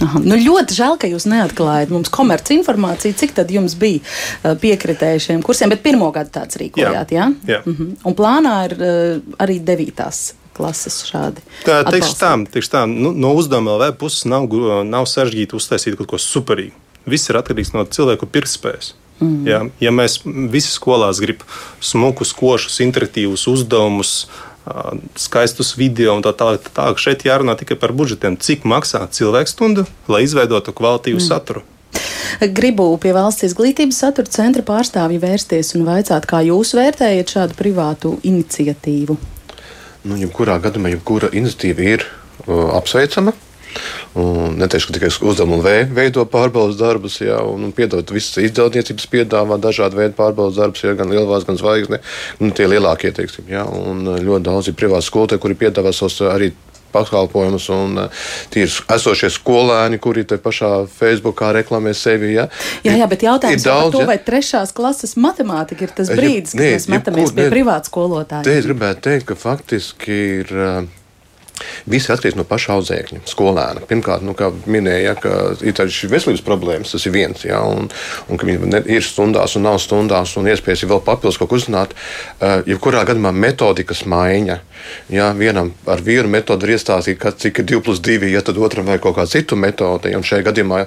Aha, nu ļoti žēl, ka jūs neatklājat mums komerci informāciju, cik tad jums bija uh, piekritēji šiem kursiem, bet pirmo gadu tāds rīkojāt, jā? Jā. jā. Uh -huh. Un plānā ir uh, arī devītās klases šādi. Tā, teikšu tā, teikšu tā nu, no uzdevuma LV puses nav, nav sarežģīti uztaisīt kaut ko superīgu. Viss ir atkarīgs no cilvēku pirktspējas. Mm. Ja, ja mēs visi skolās gribam smukus, košus, interaktīvus uzdevumus, skaistus video un tā tālāk, tā, tā šeit jārunā tikai par budžetiem. Cik maksā cilvēkstundu, lai izveidotu kvalitīvu mm. saturu? Gribu pie valsts izglītības satura centra pārstāvja vērsties un vaicāt, kā jūs vērtējat šādu privātu iniciatīvu? Nu, jebkurā gadījumā, jebkura iniciatīva ir uh, apsveicama. Un neteikšu, ka tikai uzdevumu veido pārbaudas darbus, jā, un, un piedod, visas izdevniecības piedāvā dažādu veidu pārbaudas darbus, jā, gan lielvās, gan zvaigznes, nu, tie lielākie, teiksim, jā, un ļoti daudz ir privāti skolotāji, kuri piedāvā savus arī pakalpojumus, un uh, tie ir esošie skolēni, kuri te pašā Facebookā reklamē sevi. Ja? Jā, jā, bet jautājums ir par to, ja? vai trešās klases matemātika ir tas brīdis, ja, kad mēs metamies pie privāta skolotāja. Te es gribētu teikt, ka faktiski ir. Viss atkarīgs no paša audzēkņa, skolēna. Pirmkārt, nu, kā minēja, ja, ir tādas veselības problēmas, tas ir viens. Ja, un, un ka viņi ir stundās un nav stundās, un iespējas ir vēl papildus kaut ko uzzināt. Uh, jebkurā gadījumā metodikas maiņa. Ja, vienam ar vienu metodi ir iestāstīt, cik ir 2 plus 2, ja tad otram vajag kaut kādu citu metodi. Un šajā gadījumā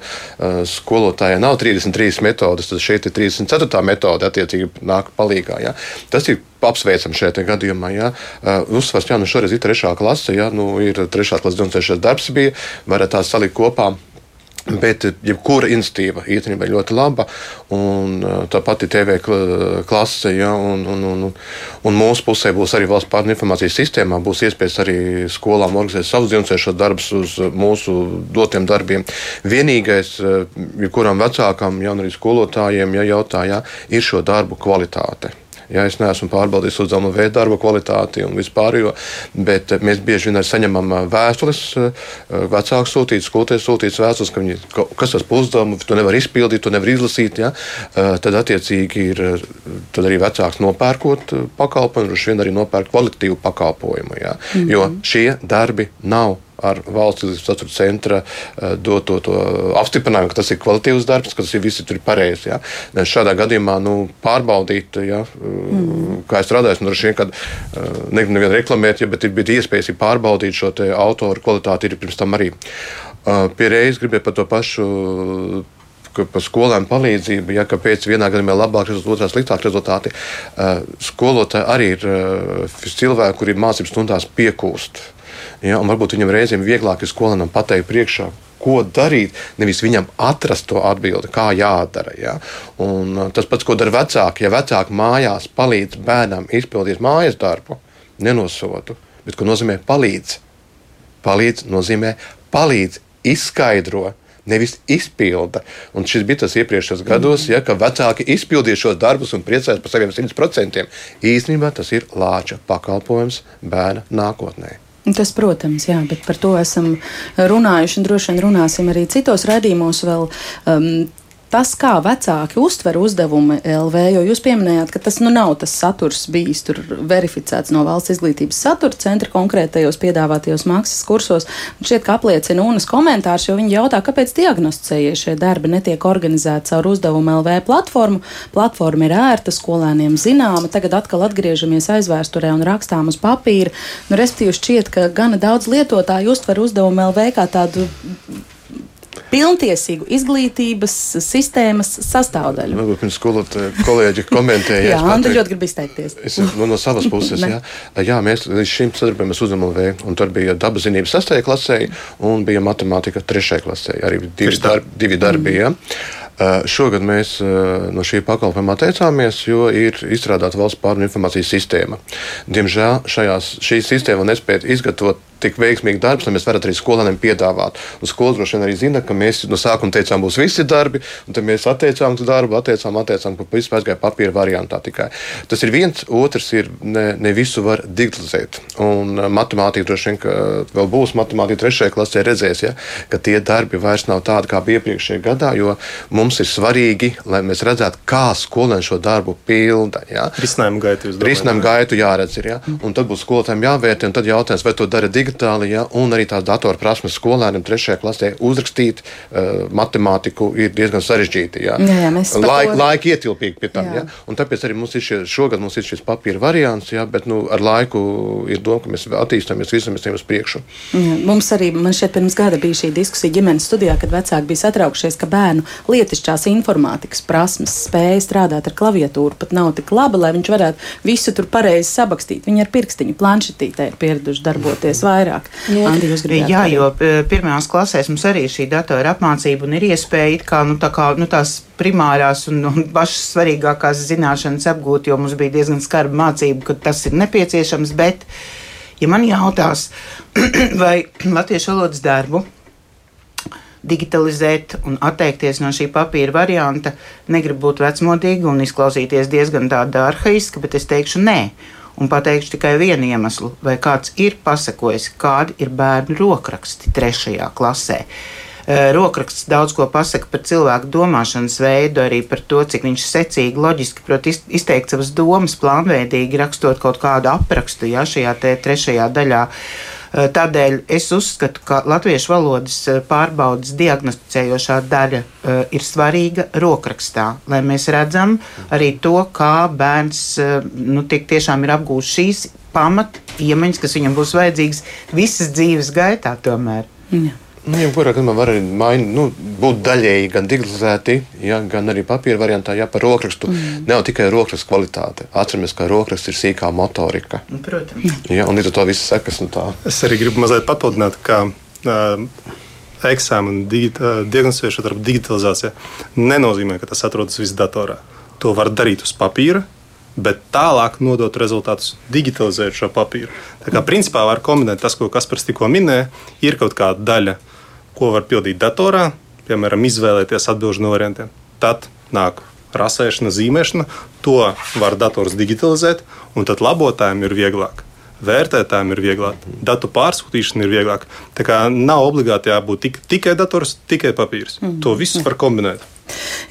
skolotājai nav 33 metodas, tad šeit ir 34. metode, attiecīgi nāk palīgā. Ja. Tas ir apsveicam šajā gadījumā. Ja. Uzsvars, jā, nu šoreiz ir trešā klase, ja, nu ir trešā klases demonstrēšanas darbs bija, varat tās salikt kopā. Bet jebkura institīva īstenībā ir ļoti laba. Un, tā pati TV klase, ja, un, un, un, un mūsu pusē būs arī valsts pārnu informācijas sistēmā. Būs iespējas arī skolām organizēt savus dzīvošanas darbus uz mūsu dotiem darbiem. Vienīgais, jebkuram vecākam, ja arī skolotājiem, ja jautā, ja, ir šo darbu kvalitāte. Ja es neesmu pārbaudījis uzdevumu veidu, darba kvalitāti un vispārējo, bet eh, mēs bieži vien saņemam eh, vēstules, eh, vecāku sūtītas, skolotājs sūtītas vēstules, ka viņi, kas tas uzdevumu, tu nevari izpildīt, tu nevari izlasīt. Ja? Tad attiecīgi ir tad arī vecāks nopērkot pakalpojumu, droši vien arī nopērk kvalitīvu pakalpojumu. Ja? Mm -hmm. Jo šie darbi nav ar valsts izglītības centra eh, doto to apstiprinājumu, ka tas ir kvalitīvs darbs, ka tas ir visi tur pareizi. Ja. Šādā gadījumā nu, pārbaudīt, ja, mm. kā es strādāju, nu, vien, kad eh, nevienu reklamēt, ja, bet ir bija iespējas ir pārbaudīt šo autoru kvalitāti ir pirms tam arī. Eh, pie reizes gribēju par to pašu par skolēnu palīdzību, ja kāpēc vienā gadījumā ir labāk rezultāti, otrā sliktāk rezultāti. Skolotāji arī ir cilvēki, kuri mācību stundās piekūst. Ja, varbūt viņam reizēm vieglāk ir skolēnam pateikt priekšā, ko darīt, nevis viņam atrast to atbildi, kā jādara. Ja? Un uh, tas pats, ko dara vecāki, ja vecāki mājās palīdz bērnam izpildīt mājas darbu, nenosodu, bet ko nozīmē palīdz. Palīdz nozīmē palīdz, izskaidro. Nevis izpilda. Un šis bija tas iepriekšējos gados, ja, ka vecāki izpildīja šos darbus un priecājās par saviem 100%. Īstenībā tas ir lāča pakalpojums bērna nākotnē. Tas, protams, jā, bet par to esam runājuši un droši vien runāsim arī citos raidījumos vēl. Um, tas, kā vecāki uztver uzdevumu LV, jo jūs pieminējāt, ka tas nu nav tas saturs bijis tur verificēts no valsts izglītības satura centra konkrētajos piedāvātajos maksas kursos. Šķiet, ka apliecina UNAS komentārs, jo viņi jautā, kāpēc diagnosticējie šie darbi netiek organizēti caur uzdevumu LV platformu. Platforma ir ērta, skolēniem zināma, tagad atkal atgriežamies aizvēsturē un rakstām uz papīra. Nu, respektīvi, šķiet, ka gana daudz lietotāju uztver uzdevumu LV kā tādu pilntiesīgu izglītības sistēmas sastāvdaļu. Varbūt pirms skolotāja kolēģi [LAUGHS] komentēja. jā, Andri ļoti grib izteikties. Es, no, no savas puses, jā. jā, mēs līdz šim sadarbojamies uzņēmumu V, un tur bija dabas zinības sastajā klasē un bija matemātika trešajā klasē. Arī divi darbi. Divi darbi mm. Uh, šogad mēs uh, no šī pakalpojuma atteicāmies, jo ir izstrādāta valsts pārunu informācijas sistēma. Diemžēl šajās, šī sistēma nespēja izgatavot tik veiksmīgi darbs, lai mēs varētu arī skolēniem piedāvāt. Un skola droši vien arī zina, ka mēs no sākuma teicām, būs visi darbi, un tad mēs atteicām darbu, atteicām, atteicām, ka viss aizgāja papīra variantā tikai. Tas ir viens, otrs ir ne, ne visu var digitalizēt. Un uh, matemātika droši vien, ka vēl būs matemātika trešajā klasē redzēs, ja, ka tie darbi vairs nav tādi, kā bija iepriekšējā gadā, jo mums ir svarīgi, lai mēs redzētu, kā skolēni šo darbu pilda. Ja. Risinājumu gaitu, Risinājumu gaitu jāredz ir, ja. un tad būs skolotājiem jāvērtē, un tad jautājums, vai to dara digitāli digitāli, ja, un arī tās datorprasmes skolēniem trešajā klasē uzrakstīt uh, matemātiku ir diezgan sarežģīti. Ja. Jā, jā, Laik, to- laika ietilpīgi pie tam. Jā. Ja. Tāpēc arī mums ir šie, šogad mums ir šis papīra variants, ja, bet nu, ar laiku ir doma, ka mēs attīstāmies, virzamies uz priekšu. Jā, Mums arī, man šķiet, pirms gada bija šī diskusija ģimenes studijā, kad vecāki bija satraukšies, ka bērnu lietišķās informātikas prasmes, spēja strādāt ar klaviatūru pat nav tik laba, lai viņš varētu visu tur pareizi sabakstīt. Viņi ar pirkstiņu planšetītē ir pieraduši darboties vairāk. Andi, jūs gribējāt Jā, jo e, pirmajās klasēs mums arī šī datora apmācība un ir iespēja it kā, nu, tā kā, nu, tās primārās un, un pašas svarīgākās zināšanas apgūt, jo mums bija diezgan skarba mācība, ka tas ir nepieciešams. Bet, ja man jautās, [CLEARS THROAT] vai latviešu valodas darbu digitalizēt un atteikties no šī papīra varianta, negribu būt vecmodīga un izklausīties diezgan tāda arhaiska, bet es teikšu nē. Un pateikšu tikai vienu iemeslu, vai kāds ir pasakojis, kādi ir bērnu rokraksti trešajā klasē. Eh, Rokraksts daudz ko pasaka par cilvēku domāšanas veidu, arī par to, cik viņš secīgi, loģiski prot iz- izteikt savas domas, plānveidīgi rakstot kaut kādu aprakstu, ja šajā trešajā daļā. Eh, Tādēļ es uzskatu, ka latviešu valodas eh, pārbaudas diagnosticējošā daļa eh, ir svarīga rokrakstā, lai mēs redzam arī to, kā bērns eh, nu, tiešām ir apgūst šīs pamat iemaņas, kas viņam būs vajadzīgas visas dzīves gaitā tomēr. Jā. Nu, Jebkurā gadījumā var arī main, nu, būt daļēji gan digitalizēti, ja, gan arī papīra variantā, ja par rokrakstu. Mm. Nav tikai rokrakstu kvalitāte. Atceramies, ka rokraksts ir sīkā motorika. Nu, Protams. Ja, un līdz ar to viss sekas un tā. Es arī gribu mazliet papildināt, ka uh, eksāmena digita, diagnosticēšana ar digitalizāciju nenozīmē, ka tas atrodas viss datorā. To var darīt uz papīra, bet tālāk nodot rezultātus digitalizējot šo papīru. Tā kā principā var kombinēt tas, ko Kaspars tikko minēja, ir kaut kāda daļa, ko var pildīt datorā, piemēram, izvēlēties atbildžu no variantiem. Tad nāk rasēšana, zīmēšana, to var dators digitalizēt, un tad labotājiem ir vieglāk. Vērtētājiem ir vieglāk, datu pārsūtīšana ir vieglāk. Tā kā nav obligāti jābūt tik, tikai dators, tikai papīrs. Mm. To visu var kombinēt.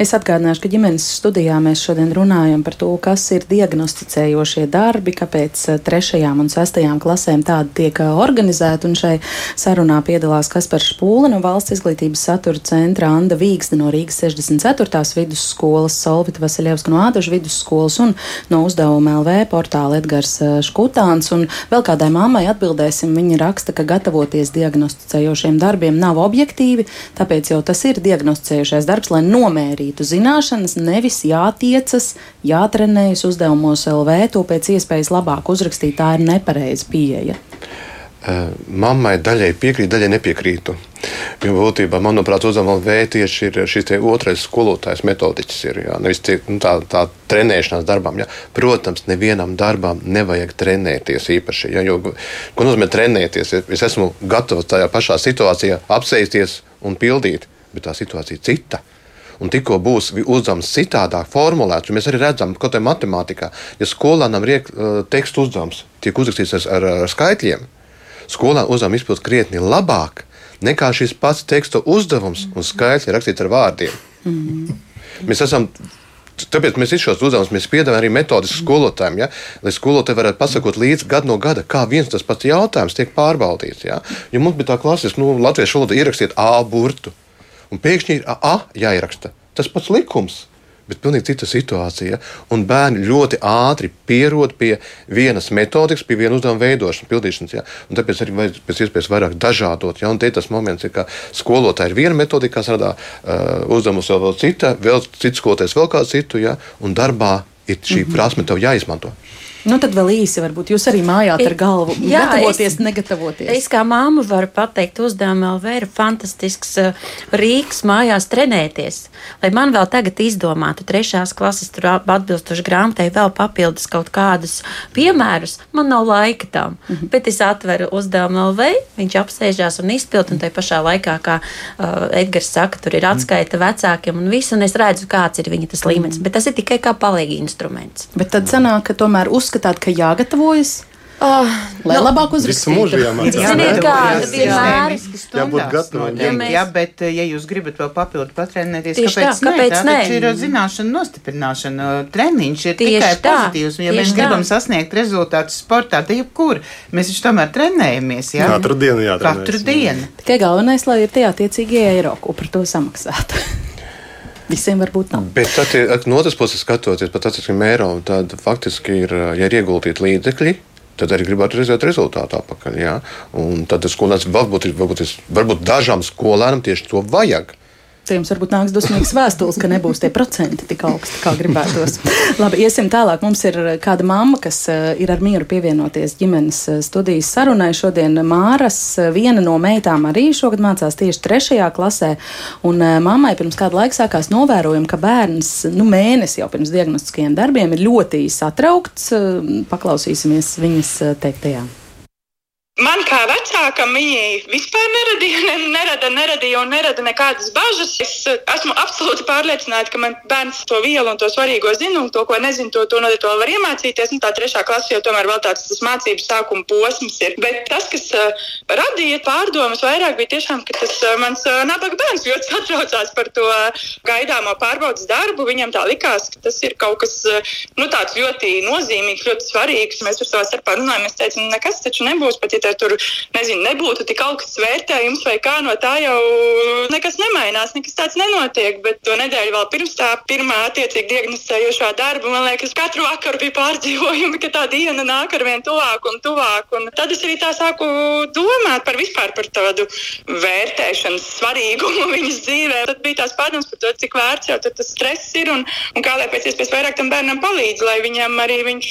Es atgādināšu, ka ģimenes studijā mēs šodien runājam par to, kas ir diagnosticējošie darbi, kāpēc eh, trešajām un sestajām klasēm tādi tiek eh, organizēti. Un šai sarunā piedalās Kaspars Špūle no Valsts izglītības satura centra, Anda Vīgsne no Rīgas 64. vidusskolas, Solvita Vasiljevska no Ādažu vidusskolas un no uzdevuma LV portāla Edgars eh, Škutāns. Un vēl kādai mammai atbildēsim, viņa raksta, ka gatavoties diagnosticējošiem darbiem nav objektīvi, tāpēc jau tas ir diagnosticējošais darbs, lai nomērītu zināšanas, nevis jātiecas, jātrenējas uzdevumos LV, to pēc iespējas labāk uzrakstīt, tā ir nepareiza pieeja. Uh, Mammai daļai piekrīt, daļai nepiekrītu. Jo būtībā, manuprāt, vēl tieši ir šis otrais skolotājs, metodiķis. Ir, jā, nevis tie, nu, tā, tā trenēšanās darbam. Jā. Protams, nevienam darbam nevajag trenēties īpaši. Jā, jo, ko nozīmē trenēties? Es esmu gatavs tajā pašā situācijā apsēsties un pildīt, bet tā situācija ir cita. Un tikko būs uzdevums citādāk formulēts, un mēs arī redzam, ka tā matemātikā, ja skolēnam ir uh, tekstu uzdevums, tiek uzrakstīts ar, ar, ar skaitļiem, skolēnam uzdevums izpildīt krietni labāk nekā šis pats teksta uzdevums un skaitļi rakstīts ar vārdiem. Mm. Mēs esam. Tāpēc mēs šos uzdevumus piedāvājam arī metodisku skolotājiem, ja? lai skolotāji varētu pasakot līdzi gadu no gada, kā viens tas pats jautājums tiek pārbaudīts. Ja, ja mums bija tā klasiska, nu, latviešu valoda ierakstiet A burtu, un pēkšņi ir A jāieraksta. Tas pats likums. Bet pilnīgi cita situācija. Un bērni ļoti ātri pierod pie vienas metodikas, pie viena uzdevuma veidošanas, pildīšanas. Ja? Tāpēc arī vajag pēc iespējas vairāk dažādot. Ja? Un te tas moments ir, ka skolotāji ir viena metodika, kas rada uh, uzdevumus vēl, vēl cita, vēl cits skolotājs vēl kādu citu, ja? un darbā ir šī mm -hmm. prasme tev jāizmanto. Nu, tad vēl īsi, varbūt jūs arī mājāt ar galvu. Jā, gatavoties, es, negatavoties. Es kā māma varu pateikt, uzdevuma LV ir fantastisks uh, rīks mājās trenēties. Lai man vēl tagad izdomātu trešās klases tur atbilstoši grāmatai vēl papildus kaut kādus piemērus, man nav laika tam. Mm -hmm. Bet es atveru uzdevumu LV, viņš apsēžās un izpild, un tai pašā laikā, kā uh, Edgars saka, tur ir atskaita vecākiem un viss, un es redzu, kāds ir viņa tas līmenis. Bet tas ir tikai kā palīgi instruments. Bet tad sanāk, ka tomēr uz uzskatāt, ka jāgatavojas? Oh, Lai nu, labāk uzrakstītu. Jābūt gatavam. Ja mēs- Jā, bet eh, ja jūs gribat vēl papildu patrenēties, Tieši kāpēc, tā, kāpēc tā nē? taču ir zināšana nostiprināšana. Treniņš ir Tieši tikai tā, pozitīvs. Ja tieši mēs tā. gribam sasniegt rezultātus sportā, tad jebkur mēs taču tomēr trenējamies. Jā? Katru dienu jātrenējas. Katru dienu. Tikai galvenais, lai ir tie attiecīgie eiro, ko par to samaksāt. [LAUGHS] Visiem varbūt nav. Bet tad, ja no otras puses skatoties, pat atcīm eiro, tad faktiski ir, ja ir ieguldīti līdzekļi. Tad arī gribētu redzēt rezultātu atpakaļ. Jā. Un tad skolēns varbūt, varbūt, varbūt dažām skolēnām tieši to vajag. Jums varbūt nāks dusmīgs vēstules, ka nebūs tie procenti tik augsti, kā gribētos. Labi, iesim tālāk. Mums ir kāda mamma, kas eh, ir ar mieru pievienoties ģimenes eh, studijas sarunai. Šodien Māras, eh, viena no meitām, arī šogad mācās tieši trešajā klasē. Un eh, mammai pirms kāda laika sākās novērojumi, ka bērns nu, mēnesi jau pirms diagnostiskajiem darbiem ir ļoti satraukts. Eh, Paklausīsimies viņas eh, teiktajā. Man kā vecākam viņi vispār neradīja, ne, nerada, neradīja un nerada nekādas bažas. Es esmu absolūti pārliecināta, ka man bērns to vielu un to svarīgo zina, un to, ko nezinu, to, to, to var iemācīties. Un tā trešā klase jau tomēr vēl tāds mācību sākuma posms ir. Bet tas, kas uh, radīja pārdomas vairāk, bija tiešām, ka tas uh, mans uh, nabaga bērns ļoti satraucās par to gaidāmo pārbaudas darbu. Viņam tā likās, ka tas ir kaut kas nu, tāds ļoti nozīmīgs, ļoti svarīgs. Mēs par savā starpā runājām, mēs teicām, nekas taču nebūs. Pat, ja tev tur nezinu, nebūtu tik augsts vērtējums vai kā no tā jau nekas nemainās, nekas tāds nenotiek. Bet to nedēļu vēl pirms tā pirmā attiecīgi diagnosticējošā darba, man liekas, katru vakaru bija pārdzīvojumi, ka tā diena nāk ar vien tuvāk un tuvāk. Un tad es arī tā sāku domāt par vispār par tādu vērtēšanas svarīgumu [LAUGHS] viņas dzīvē. Tad bija tās pārdomas par to, cik vērts jau tas stress ir un, un kā lai pēc iespējas vairāk tam bērnam palīdz, lai viņam arī viņš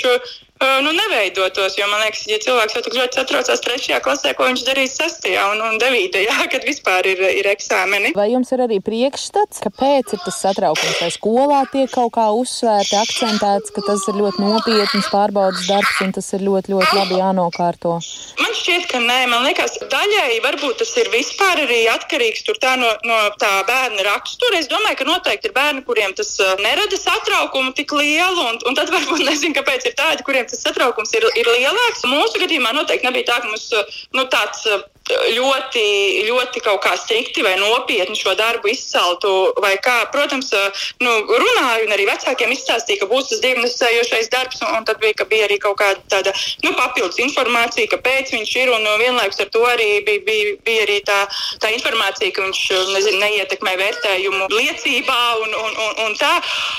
nu, neveidotos. Jo man liekas, ja cilvēks jau tik ļoti satraucās trešajā klasē, ko viņš darīs sestajā un, un devītajā, [LAUGHS] kad vispār ir, ir eksāmeni. Vai jums ir arī priekšstats, kāpēc ir tas satraukums? Vai skolā tiek kaut kā uzsvērti, akcentēts, ka tas ir ļoti nopietns pārbaudas darbs un tas ir ļoti, ļoti labi jānokārto? Man šķiet, ka nē, man liekas, daļēji varbūt tas ir vispār arī atkarīgs no, no tā bērna rakstura. Es domāju, ka noteikti ir bērni, kuriem tas nerada satraukumu tik lielu, un, un tad [LAUGHS] varbūt nezinu, kāpēc ir tādi, kuriem tas satraukums ir, ir lielāks. Mūsu gadījumā noteikti nebija tā, ka mums nu, tāds ļoti, ļoti kaut kā strikti vai nopietni šo darbu izceltu. Kā, protams, nu, runāju un arī vecākiem izstāstīju, ka būs tas diagnosticējošais darbs, un, un tad bija, bija arī kaut kāda tāda, nu, papildus informācija, kāpēc viņš ir. Un, un vienlaikus ar to arī bija, bija, bija arī tā, tā informācija, ka viņš nezinu, neietekmē vērtējumu liecībā un, un, un, un tā.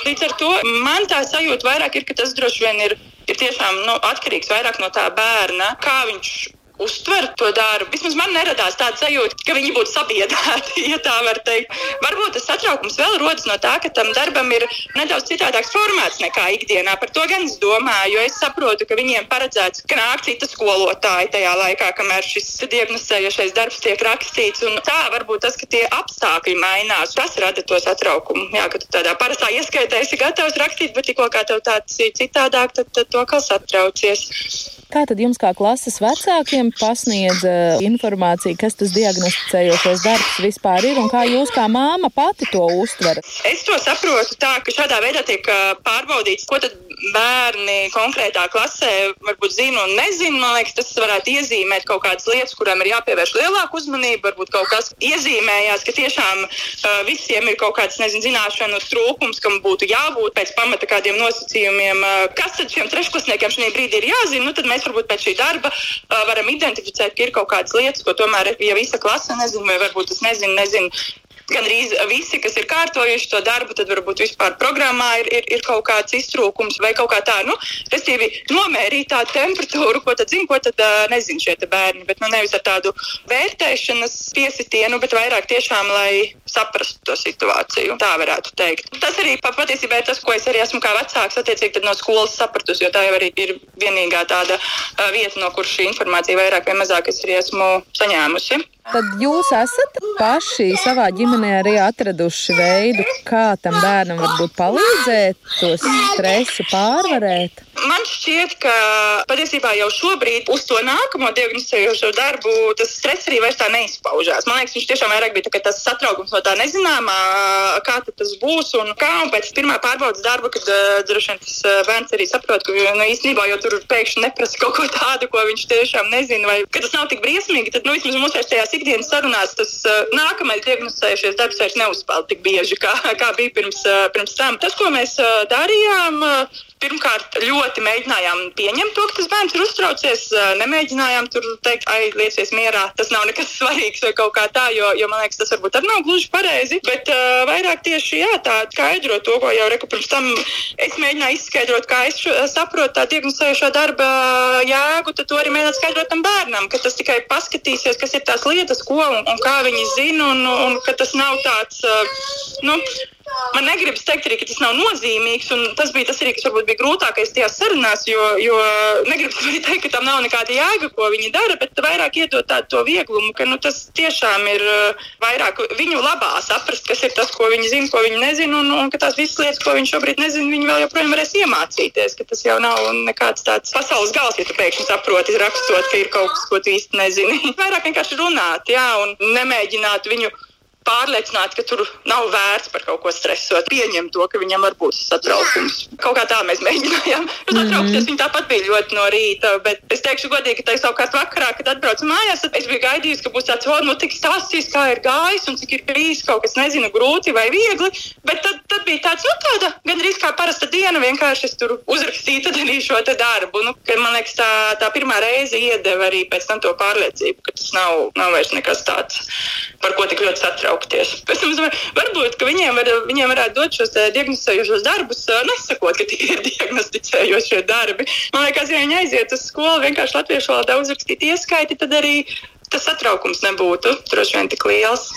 Līdz ar to man tā sajūta vairāk ir, ka tas droši vien ir, ir tiešām nu, atkarīgs vairāk no tā bērna, kā viņš uztver to darbu. Vismaz man neradās tāda sajūta, ka viņi būtu sabiedrēti, [LAUGHS] ja tā var teikt. Varbūt tas satraukums vēl rodas no tā, ka tam darbam ir nedaudz citādāks formāts nekā ikdienā. Par to gan es domāju, jo es saprotu, ka viņiem paredzēts, ka nāk cita skolotāja tajā laikā, kamēr šis diagnosticējošais darbs tiek rakstīts. Un tā varbūt tas, ka tie apstākļi mainās, tas rada to satraukumu. Jā, ka tu tādā parastā ieskaitē esi gatavs rakstīt, bet tikko kā tev tāds ir citādāk, tad, tad to kā satraucies. Kā tad jums, kā klases vecākiem, pasniedz uh, informāciju, kas tas diagnosticējošais darbs vispār ir un kā jūs, kā māma, pati to uztverat? Es to saprotu tā, ka šādā veidā tiek uh, pārbaudīts, ko tad bērni konkrētā klasē varbūt zina un nezina. Man liekas, tas varētu iezīmēt kaut kādas lietas, kurām ir jāpievērš lielāka uzmanība. Varbūt kaut kas iezīmējās, ka tiešām uh, visiem ir kaut kāds nezinu, zināšanu trūkums, kam būtu jābūt pēc pamata kādiem nosacījumiem. Uh, kas tad šiem trešklasniekiem šajā brīdī ir jāzina? Nu, tad mēs varbūt pēc šī darba uh, varam identificēt, ka ir kaut kādas lietas, ko tomēr, ja visa klase nezina, vai varbūt tas nezina, nezina gan arī visi, kas ir kārtojuši to darbu, tad varbūt vispār programmā ir, ir, ir kaut kāds iztrūkums vai kaut kā tā, nu, respektīvi, nomērīt tādu temperatūru, ko tad zina, ko tad nezina šie bērni. Bet nu, nevis ar tādu vērtēšanas piesitienu, bet vairāk tiešām, lai saprastu to situāciju. Tā varētu teikt. Tas arī patiesībā ir tas, ko es arī esmu kā vecāks, attiecīgi no skolas sapratusi, jo tā jau arī ir vienīgā tāda vieta, no kuras šī informācija vairāk vai mazāk es arī esmu saņēmusi. Tad jūs esat paši savā ģimenē arī atraduši veidu, kā tam bērnam varbūt palīdzēt to stresu pārvarēt? Man šķiet, ka patiesībā jau šobrīd uz to nākamo diagnosticējošo darbu tas stress arī vairs tā neizpaužās. Man liekas, viņš tiešām vairāk bija tā, tas satraukums no tā nezināmā, kā tas būs un kā. Un pēc pirmā pārbaudas darba, kad uh, droši vien tas uh, bērns arī saprot, ka nu, īstenībā jau tur pēkšņi neprasa kaut ko tādu, ko viņš tiešām nezina, vai ka tas nav tik briesmīgi, tad nu, vismaz mūsu tajās ikdienas sarunās tas uh, nākamais diagnosticējušies darbs vairs neuzspēlē tik bieži, kā, kā bija pirms, uh, pirms tam. Tas, ko mēs darījām, Pirmkārt, ļoti mēģinājām pieņemt to, ka tas bērns ir uztraucies. Nemēģinājām tur teikt, ai, liecies mierā, tas nav nekas [LAUGHS] svarīgs vai kaut kā tā, jo, jo man liekas, tas varbūt arī nav gluži pareizi. Bet uh, vairāk tieši jā, tā skaidro to, ko jau reku pirms tam es mēģināju izskaidrot, kā es šo, saprotu tā diagnosējušo darba jēgu, tad to arī mēģināt skaidrot tam bērnam, ka tas tikai paskatīsies, kas ir tās lietas, ko un, un kā viņi zina, un, un ka tas nav tāds, uh, nu, Man negribas teikt, arī, ka tas nav nozīmīgs. Tas bija tas, arī, kas varbūt bija grūtākais tajās sarunās, jo, jo negribas [LAUGHS] arī teikt, ka tam nav nekāda jēga, ko viņi dara, bet vairāk iedot tādu vieglumu, ka nu, tas tiešām ir uh, vairāk viņu labā saprast, kas ir tas, ko viņi zina, ko viņi nezina, un, un ka tās visas lietas, ko viņi šobrīd nezina, viņi vēl joprojām varēs iemācīties. Tas jau nav nekāds tāds pasaules gals, ja tu pēkšņi saproti, rakstot, ka ir kaut kas, ko tu īsti nezini. [LAUGHS] vairāk vienkārši runāt, jā, un nemēģināt viņu pārliecināti, ka tur nav vērts par kaut ko stresot, pieņemt to, ka viņam var būt satraukums. Kaut kā tā mēs mēģinājām. Nu, satraukties mm. viņa tāpat bija ļoti no rīta, bet es teikšu godīgi, ka tā savukārt vakarā, kad atbraucu mājās, es biju gaidījis, ka būs tāds, o, nu, tik stāstīs, kā ir gājis un cik ir bijis kaut kas, nezinu, grūti vai viegli. Bet tad, tad bija tāds, nu, tāda gandrīz kā parasta diena, vienkārši es tur uzrakstīju tad arī šo darbu. Nu, ka, man liekas, tā, tā pirmā reize iedeva arī pēc tam to pārliecību, ka tas nav, nav vairs nekas tāds, par ko tik ļoti satrauc iejaukties. Pēc tam var, varbūt viņiem, var, viņiem varētu dot šos eh, diagnosticējošos darbus, eh, nesakot, ka tie ir [LAUGHS] diagnosticējošie darbi. Man liekas, ja viņi aiziet uz skolu vienkārši latviešu valodā uzrakstīt ieskaiti, tad arī tas satraukums nebūtu droši vien tik liels.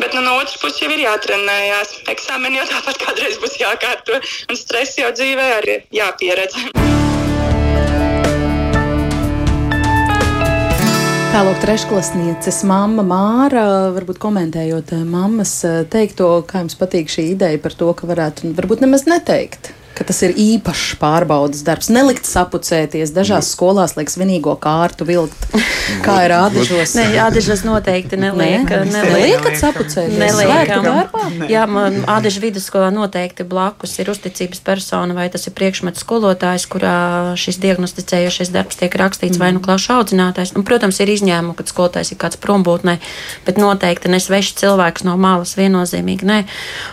Bet nu, no otras puses jau ir jātrenējās. Eksāmeni jau tāpat kādreiz būs jākārto, un stress jau dzīvē arī jāpieredz. Tālāk, trešklasnieces mamma Māra, varbūt komentējot eh, mammas eh, teikto, kā jums patīk šī ideja par to, ka varētu varbūt nemaz neteikt ka tas ir īpašs pārbaudas darbs. Nelikt sapucēties, dažās skolās liek svinīgo kārtu vilkt, kā ir ādažos. Nē, ādažos noteikti neliek. Nē, neliekat sapucēties. Neliekam. Jā, man ādažu vidusskolā noteikti blakus ir uzticības persona, vai tas ir priekšmetu skolotājs, kurā šis diagnosticējošais darbs tiek rakstīts, mm. vai nu klašu audzinātājs. Un, protams, ir izņēmumi, kad skolotājs ir kāds prombūtnē, bet noteikti nesvešs cilvēks no malas viennozīmīgi. Nē.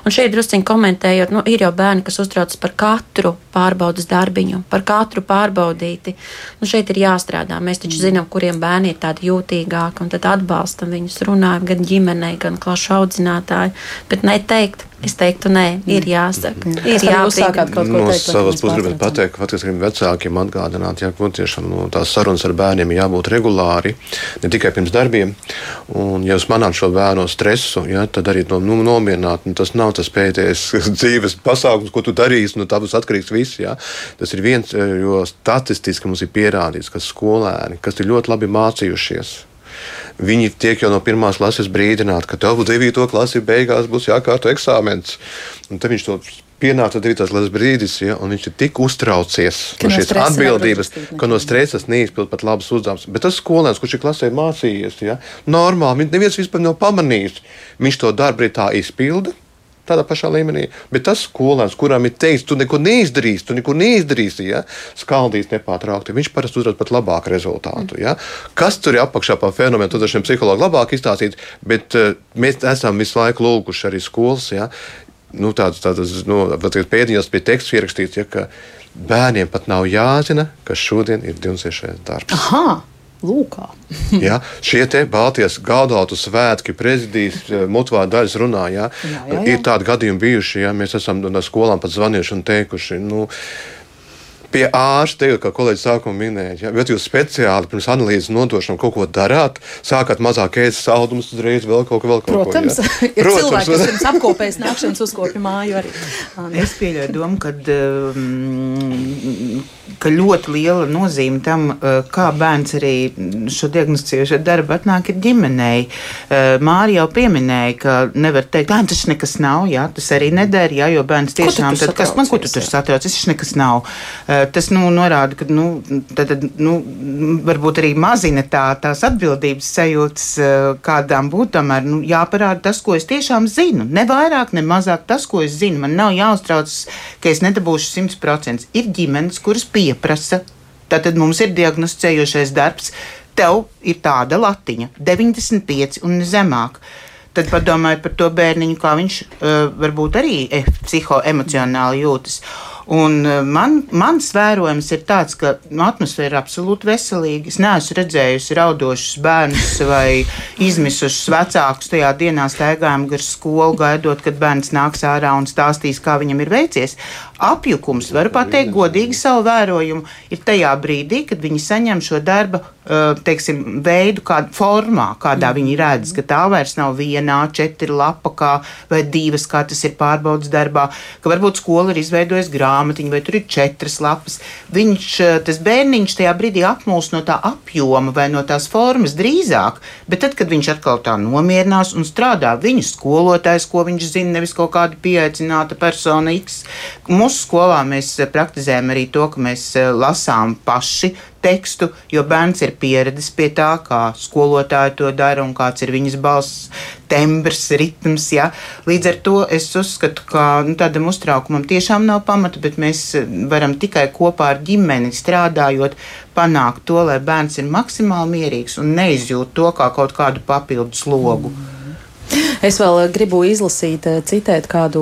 Un šeit drusciņi komentējot, nu, ir jau bērni, kas uztraucas par kā katru pārbaudas darbiņu, par katru pārbaudīti. Nu, šeit ir jāstrādā. Mēs taču zinām, kuriem bērni ir tādi jūtīgāki, un tad atbalstam viņus, runājam gan ģimenei, gan klašu audzinātāju, bet neteikt, Es teiktu, nē, ir mm. jāsaka. Mm. Ir jāsaka kaut ko no teikt. Savas puses gribētu pateikt, ka faktiski vecākiem atgādināt, ja tiešām no, tās sarunas ar bērniem jābūt regulāri, ne tikai pirms darbiem. Un, ja jūs manāt šo bērnu stresu, ja, tad arī to nu, nomierināt. Nu, tas nav tas pēdējais [LAUGHS] dzīves pasākums, ko tu darīsi. Nu, tā būs atkarīgs viss. Ja. Tas ir viens, jo statistiski mums ir pierādīts, ka skolēni, kas ir ļoti labi mācījušies, viņi tiek jau no pirmās klases brīdināti, ka tev 9. klasi beigās būs jākārto eksāmens. Un tad viņš to pienāca 9. klases brīdis, ja, un viņš ir tik uztraucies ka no šīs no atbildības, ka no stresa neizpild pat labus uzdevumus. Bet tas skolēns, kurš ir klasē mācījies, ja, normāli, neviens vispār nav pamanījis. Viņš to darbu tā izpilda tādā pašā līmenī. Bet tas skolēns, kuram ir teikts, tu neko neizdarīsi, tu neko neizdarīsi, ja? skaldīs nepārtraukti, viņš parasti uzrādīs pat labāku rezultātu. Ja? Kas tur ir apakšā pa fenomenu, tad šiem psihologiem labāk izstāstīt, bet uh, mēs esam visu laiku lūguši arī skolas. Ja? Nu, tādas tādas nu, pēdiņās pie teksta ierakstīts, ja, ka bērniem pat nav jāzina, ka šodien ir divsiešais darbs. Aha! Lūkā. [LAUGHS] ja, šie te Baltijas galdautu svētki, prezidijas eh, motivāta daļas runā. Ja, jā, jā, jā. Ir tādi gadījumi bijuši, ja mēs esam no skolām pat zvanījuši un teikuši. Nu, Pie ārsta, kā kolēģis sākumā minēja, ja, bet jūs speciāli pirms analīzes nodošanas kaut ko darāt, sākat mazāk ēst saldumus, uzreiz vēl kaut ko, vēl kaut Protams, ko. Ja. ir [LAUGHS] Protams, cilvēki, kas pirms apkopējas nākšanas uzkopja māju arī. [LAUGHS] Es pieļauju domu, ka um, ka ļoti liela nozīme tam, kā bērns arī šo diagnosticējušo darbu atnāk ir ģimenei. Mārija jau pieminēja, ka nevar teikt, ka tas nekas nav, jā, tas arī nedara, jā, jo bērns tiešām, tad, kas man, ko tu tur satrauc, tas nekas nav. Tas, nu, norāda, ka, nu, tad, nu, varbūt arī mazina tā, tās atbildības sajūtas, kādām būtu, tomēr, nu, jāparāda tas, ko es tiešām zinu. Ne vairāk, ne mazāk tas, ko es zinu. Man nav jāuztraucas, ka es nedabūšu 100%. Ir ģimenes, kuras pieprasa. Tad mums ir diagnosticējošais darbs. Tev ir tāda latiņa, 95 un zemāk. Tad padomājiet par to bērniņu, kā viņš uh, varbūt arī eh, psihoemocionāli jūtas. Un e, man, mans vērojums ir tāds, ka nu, atmosfēra ir absolūti veselīga. Es neesmu redzējusi raudošus bērnus vai izmisušus vecākus tajā dienā staigājām gar skolu, gaidot, kad bērns nāks ārā un stāstīs, kā viņam ir veicies. Apjukums, varu pateikt godīgi savu vērojumu, ir tajā brīdī, kad viņi saņem šo darba e, teiksim, veidu, kādā formā, kādā viņi redz, ka tā vairs nav vienā, četri lapa kā, vai divas, kā tas ir pārbaudas darbā, ka varbūt skola ir izveidojusi grāmatu grāmatiņa, vai tur ir četras lapas. Viņš, eh, tas bērniņš tajā brīdī apmūs no tā apjoma vai no tās formas drīzāk, bet tad, kad viņš atkal tā nomierinās un strādā, viņa skolotājs, ko viņš zina, nevis kaut kāda pieaicināta persona X. Mūsu skolā mēs eh, praktizējam arī to, ka mēs eh, lasām paši tekstu, jo bērns ir pieredzējis pie tā, kā skolotāji to dara un kāds ir viņas balss tembrs, ritms. Ja? Līdz ar to es uzskatu, ka nu, tādam uztraukumam tiešām nav pamata, bet mēs varam tikai kopā ar ģimeni strādājot, panākt to, lai bērns ir maksimāli mierīgs un neizjūt to kā kaut kādu papildus logu. Mm. Es vēl eh, gribu izlasīt, eh, citēt kādu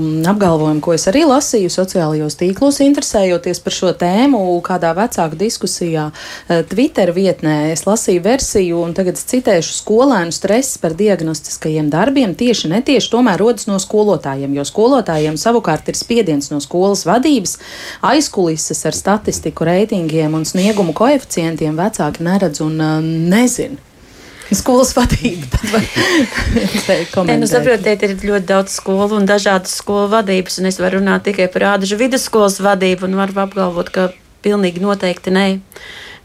mm, apgalvojumu, ko es arī lasīju sociālajos tīklos, interesējoties par šo tēmu, kādā vecāku diskusijā eh, Twitter vietnē. Es lasīju versiju, un tagad es citēšu skolēnu stress par diagnostiskajiem darbiem tieši netieši tomēr rodas no skolotājiem, jo skolotājiem savukārt ir spiediens no skolas vadības, aizkulises ar statistiku, reitingiem un sniegumu koeficientiem vecāki neredz un nezina skolas vadība. [LAUGHS] Nē, nu, saprotiet, ir ļoti daudz skolu un dažādas skolu vadības, un es varu runāt tikai par Ādažu vidusskolas vadību un varu apgalvot, ka pilnīgi noteikti nē.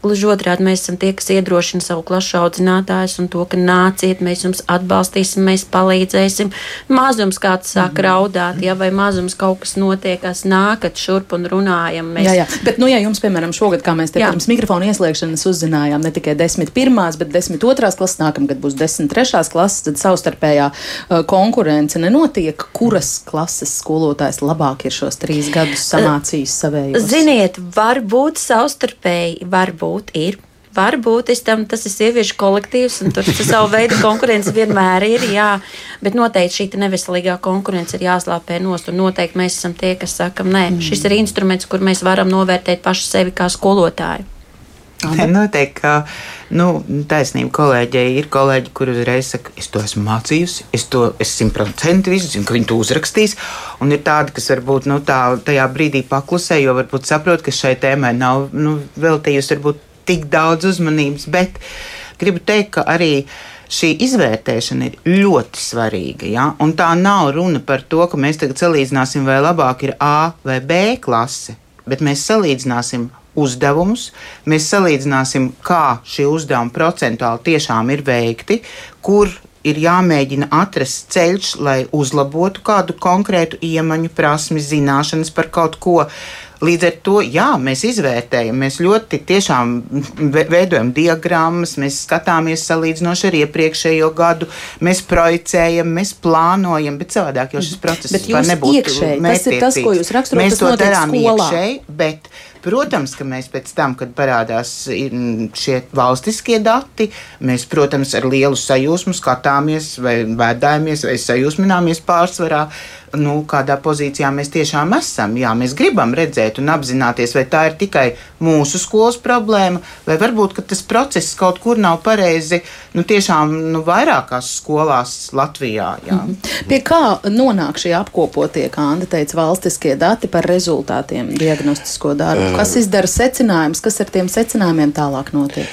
Gluži otrādi mēs esam tie, kas iedrošina savu klašu audzinātājus un to, ka nāciet, mēs jums atbalstīsim, mēs palīdzēsim. Mazums kāds sāk mm. raudāt, ja vai mazums kaut kas notiek, kas nākat šurp un runājam. Mēs... Jā, jā, bet, nu, ja jums, piemēram, šogad, kā mēs te jā. pirms mikrofona ieslēgšanas uzzinājām, ne tikai 10. pirmās, bet 10. otrās klases, nākamgad būs 10. trešās klases, tad savstarpējā uh, konkurence nenotiek, kuras klases skolotājs labāk ir šos trīs gadus samācījis savējos. Ziniet, varbūt savstarpēji, varbūt varbūt ir. Varbūt tam, tas ir sieviešu kolektīvs, un tur savu veidu konkurence vienmēr ir. Jā, bet noteikti šī neveselīgā konkurence ir jāslāpē nost. Un noteikti mēs esam tie, kas sakam, nē, mm. šis ir instruments, kur mēs varam novērtēt pašu sevi kā skolotāju. Nē, noteikti, ka nu, taisnība kolēģei ir kolēģi, kur uzreiz saka, es to esmu mācījusi, es to simtprocentīgi zinu, ka viņi to uzrakstīs. Un ir tādi, kas varbūt nu, tā, tajā brīdī paklusē, jo varbūt saprot, ka šai tēmai nav nu, veltījusi varbūt tik daudz uzmanības. Bet gribu teikt, ka arī šī izvērtēšana ir ļoti svarīga. Ja? Un tā nav runa par to, ka mēs tagad salīdzināsim, vai labāk ir A vai B klase, bet mēs salīdzināsim uzdevumus. Mēs salīdzināsim, kā šie uzdevumi procentuāli tiešām ir veikti, kur ir jāmēģina atrast ceļš, lai uzlabotu kādu konkrētu iemaņu, prasmi, zināšanas par kaut ko. Līdz ar to, jā, mēs izvērtējam, mēs ļoti tiešām veidojam diagrammas, mēs skatāmies salīdzinoši ar iepriekšējo gadu, mēs projicējam, mēs plānojam, bet savādāk jau šis process var nebūt iekšēji. Tas ir tas, ko jūs raksturojat. Mēs to darām iekšēji, bet Protams, ka mēs pēc tam, kad parādās šie valstiskie dati, mēs, protams, ar lielu sajūsmu skatāmies vai vēdājamies vai sajūsmināmies pārsvarā nu, kādā pozīcijā mēs tiešām esam. Jā, mēs gribam redzēt un apzināties, vai tā ir tikai mūsu skolas problēma, vai varbūt tas process kaut kur nav pareizi, nu, tiešām nu, vairākās skolās Latvijā. Jā. Mm -hmm. Pie kā nonāk šie apkopotie, kā Anda teica, valstiskie dati par rezultātiem diagnostisko darbu? Kas izdara secinājumus, kas ar tiem secinājumiem tālāk notiek?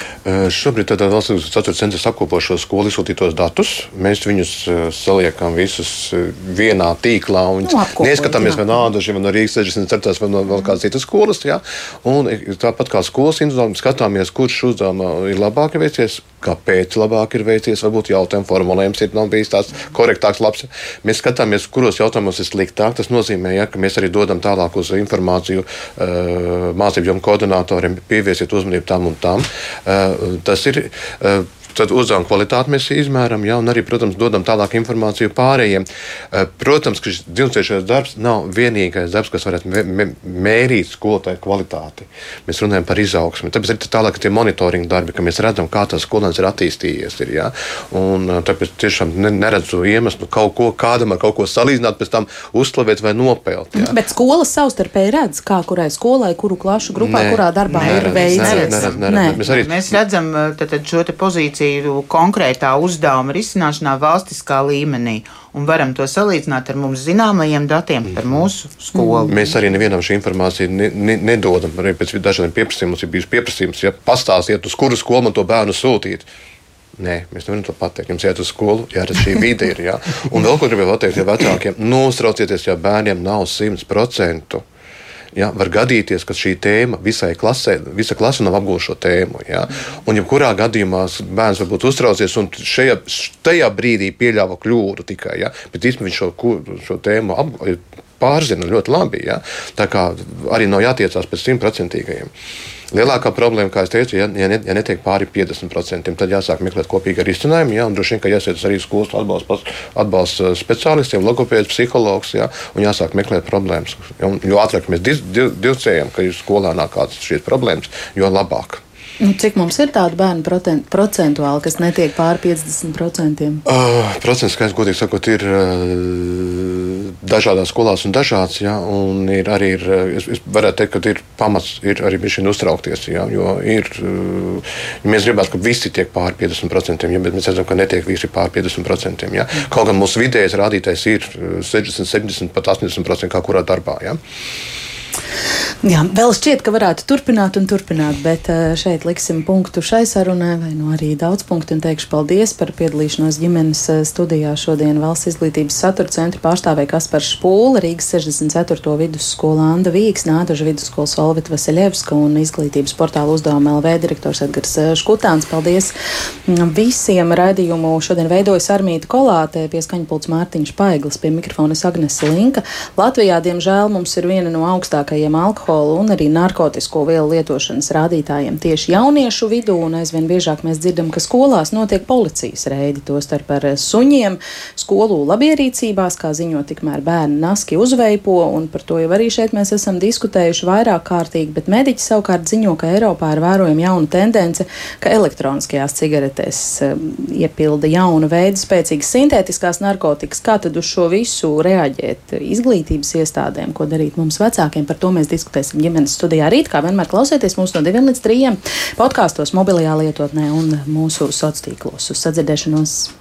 Šobrīd tādā valsts izglītības centrs apkopo šo skolu izsūtītos datus. Mēs viņus saliekam visus vienā tīklā un nu, neskatāmies vai no Ādaža, vai no Rīgas 64. vai no vēl kādas citas skolas. Ja? Un tāpat kā skolas individuāli skatāmies, kurš uzdevuma ir labāk veicies, kāpēc labāk ir veicies, varbūt jautājuma formulējums ir nav bijis tāds korektāks, labs. Mēs skatāmies, kuros jautājumos ir sliktāk. Tas nozīmē, ja, ka mēs arī dodam tālāk uz informāciju uh, mācību jomu koordinatoriem, pieviesiet uzmanību tam un tam. Uh, tas ir. Uh, tad uzdevuma kvalitāti mēs izmēram, ja, un arī, protams, dodam tālāk informāciju pārējiem. Eh, protams, ka šis dzīvnieciešais darbs nav vienīgais darbs, kas varētu mērīt skolotāju kvalitāti. Mēs runājam par izaugsmi. Tāpēc ir tālāk tie monitoringa darbi, ka mēs redzam, kā tas skolēns ir attīstījies. Ir, ja? un, eh, tāpēc tiešām neredzu iemeslu kaut ko kādam ar kaut ko salīdzināt, pēc tam uzslavēt vai nopelt. Ja? Bet skolas savstarpēji redz, kā kurai skolai, kuru klašu grupā, nē, kurā darbā nē, ir nē, mēs, arī... mēs redzam tad, tad šo pozīciju situāciju konkrētā uzdevuma risināšanā valstiskā līmenī un varam to salīdzināt ar mums zināmajiem datiem par mhm. mūsu skolu. Mm. Mēs arī nevienam šī informācija ne, ne, nedodam. Arī pēc dažādiem pieprasījumiem mums ir bijis pieprasījums, ja pastāstiet, uz kuru skolu man to bērnu sūtīt. Nē, mēs nevaram to pateikt. Jums jāiet uz skolu, jāredz šī vide. Ir, ja? Un vēl ko gribēju pateikt, ja vecākiem neuztraucieties, ja bērniem nav 100%. Ja, var gadīties, ka šī tēma visai klasē, visa klase nav apgūta šo tēmu. Ja, un, jebkurā gadījumā bērns var būt uztraucies un šajā, tajā brīdī pieļāva kļūdu tikai. Ja, bet īstenībā viņš šo, šo tēmu apgūta pārzina ļoti labi. Ja? Tā kā arī nav jātiecās pēc simtprocentīgajiem. Lielākā problēma, kā jau teicu, ja, ja, ja netiek pāri 50%, tad jāsāk meklēt kopīgu risinājumu. Ja, droši vien, ka jāsēž arī skolas atbalsta atbalst uh, speciālistiem, logopēdiem, psihologs, ja, un jāsāk meklēt problēmas. Ja, jo ātrāk mēs divcējam, ka ir skolā nāk kādas šīs problēmas, jo labāk. Nu, cik mums ir tādu bērnu procentuāli, kas netiek pāri 50%? Uh, procents skaits, godīgi sakot, ir uh, dažādās skolās un dažāds. Ja, un ir arī, ir, es, es varētu teikt, ka ir pamats ir arī bija uztraukties. Ja, jo ir, ja mēs gribētu, ka visi tiek pāri 50%, ja, bet mēs redzam, ka netiek visi pāri 50%. Ja. Kaut gan mūsu vidējais rādītājs ir 60, 70, pat 80% kā kurā darbā. Ja. Jā, vēl šķiet, ka varētu turpināt un turpināt, bet eh, šeit liksim punktu šai sarunai, vai nu arī daudz punktu, un teikšu paldies par piedalīšanos ģimenes eh, studijā. Šodien Valsts izglītības satura centra pārstāvēja Kaspars Špūle, Rīgas 64. vidusskola Anda Vīks, Nādaža vidusskolas Olvita Vaseļevska un izglītības portāla uzdevuma LV direktors Edgars eh, Škutāns. Paldies mm, visiem raidījumu. Šodien veidojas Armīta Kolāte, pie skaņpults Mārtiņš Paiglis, pie mikrofona Agnese Linka. Latvijā, diemžēl, mums ir viena no augstākajiem alkohola alkohola un arī narkotiku vielu lietošanas rādītājiem tieši jauniešu vidū, un aizvien biežāk mēs dzirdam, ka skolās notiek policijas reidi, tostarp ar suņiem, skolu labierīcībās, kā ziņo tikmēr bērni naski uzveipo, un par to jau arī šeit mēs esam diskutējuši vairāk kārtīgi, bet mediķi savukārt ziņo, ka Eiropā ir vērojama jauna tendence, ka elektroniskajās cigaretēs um, iepilda jaunu veidu spēcīgas sintētiskās narkotikas. Kā tad uz šo visu reaģēt izglītības iestādēm, ko darīt mums vecākiem, par to mēs diskutējam diskutēsim ģimenes studijā rīt. Kā vienmēr klausieties mūs no diviem līdz trījiem podkāstos, mobilajā lietotnē un mūsu sociālos tīklos. Uz sadzirdēšanos!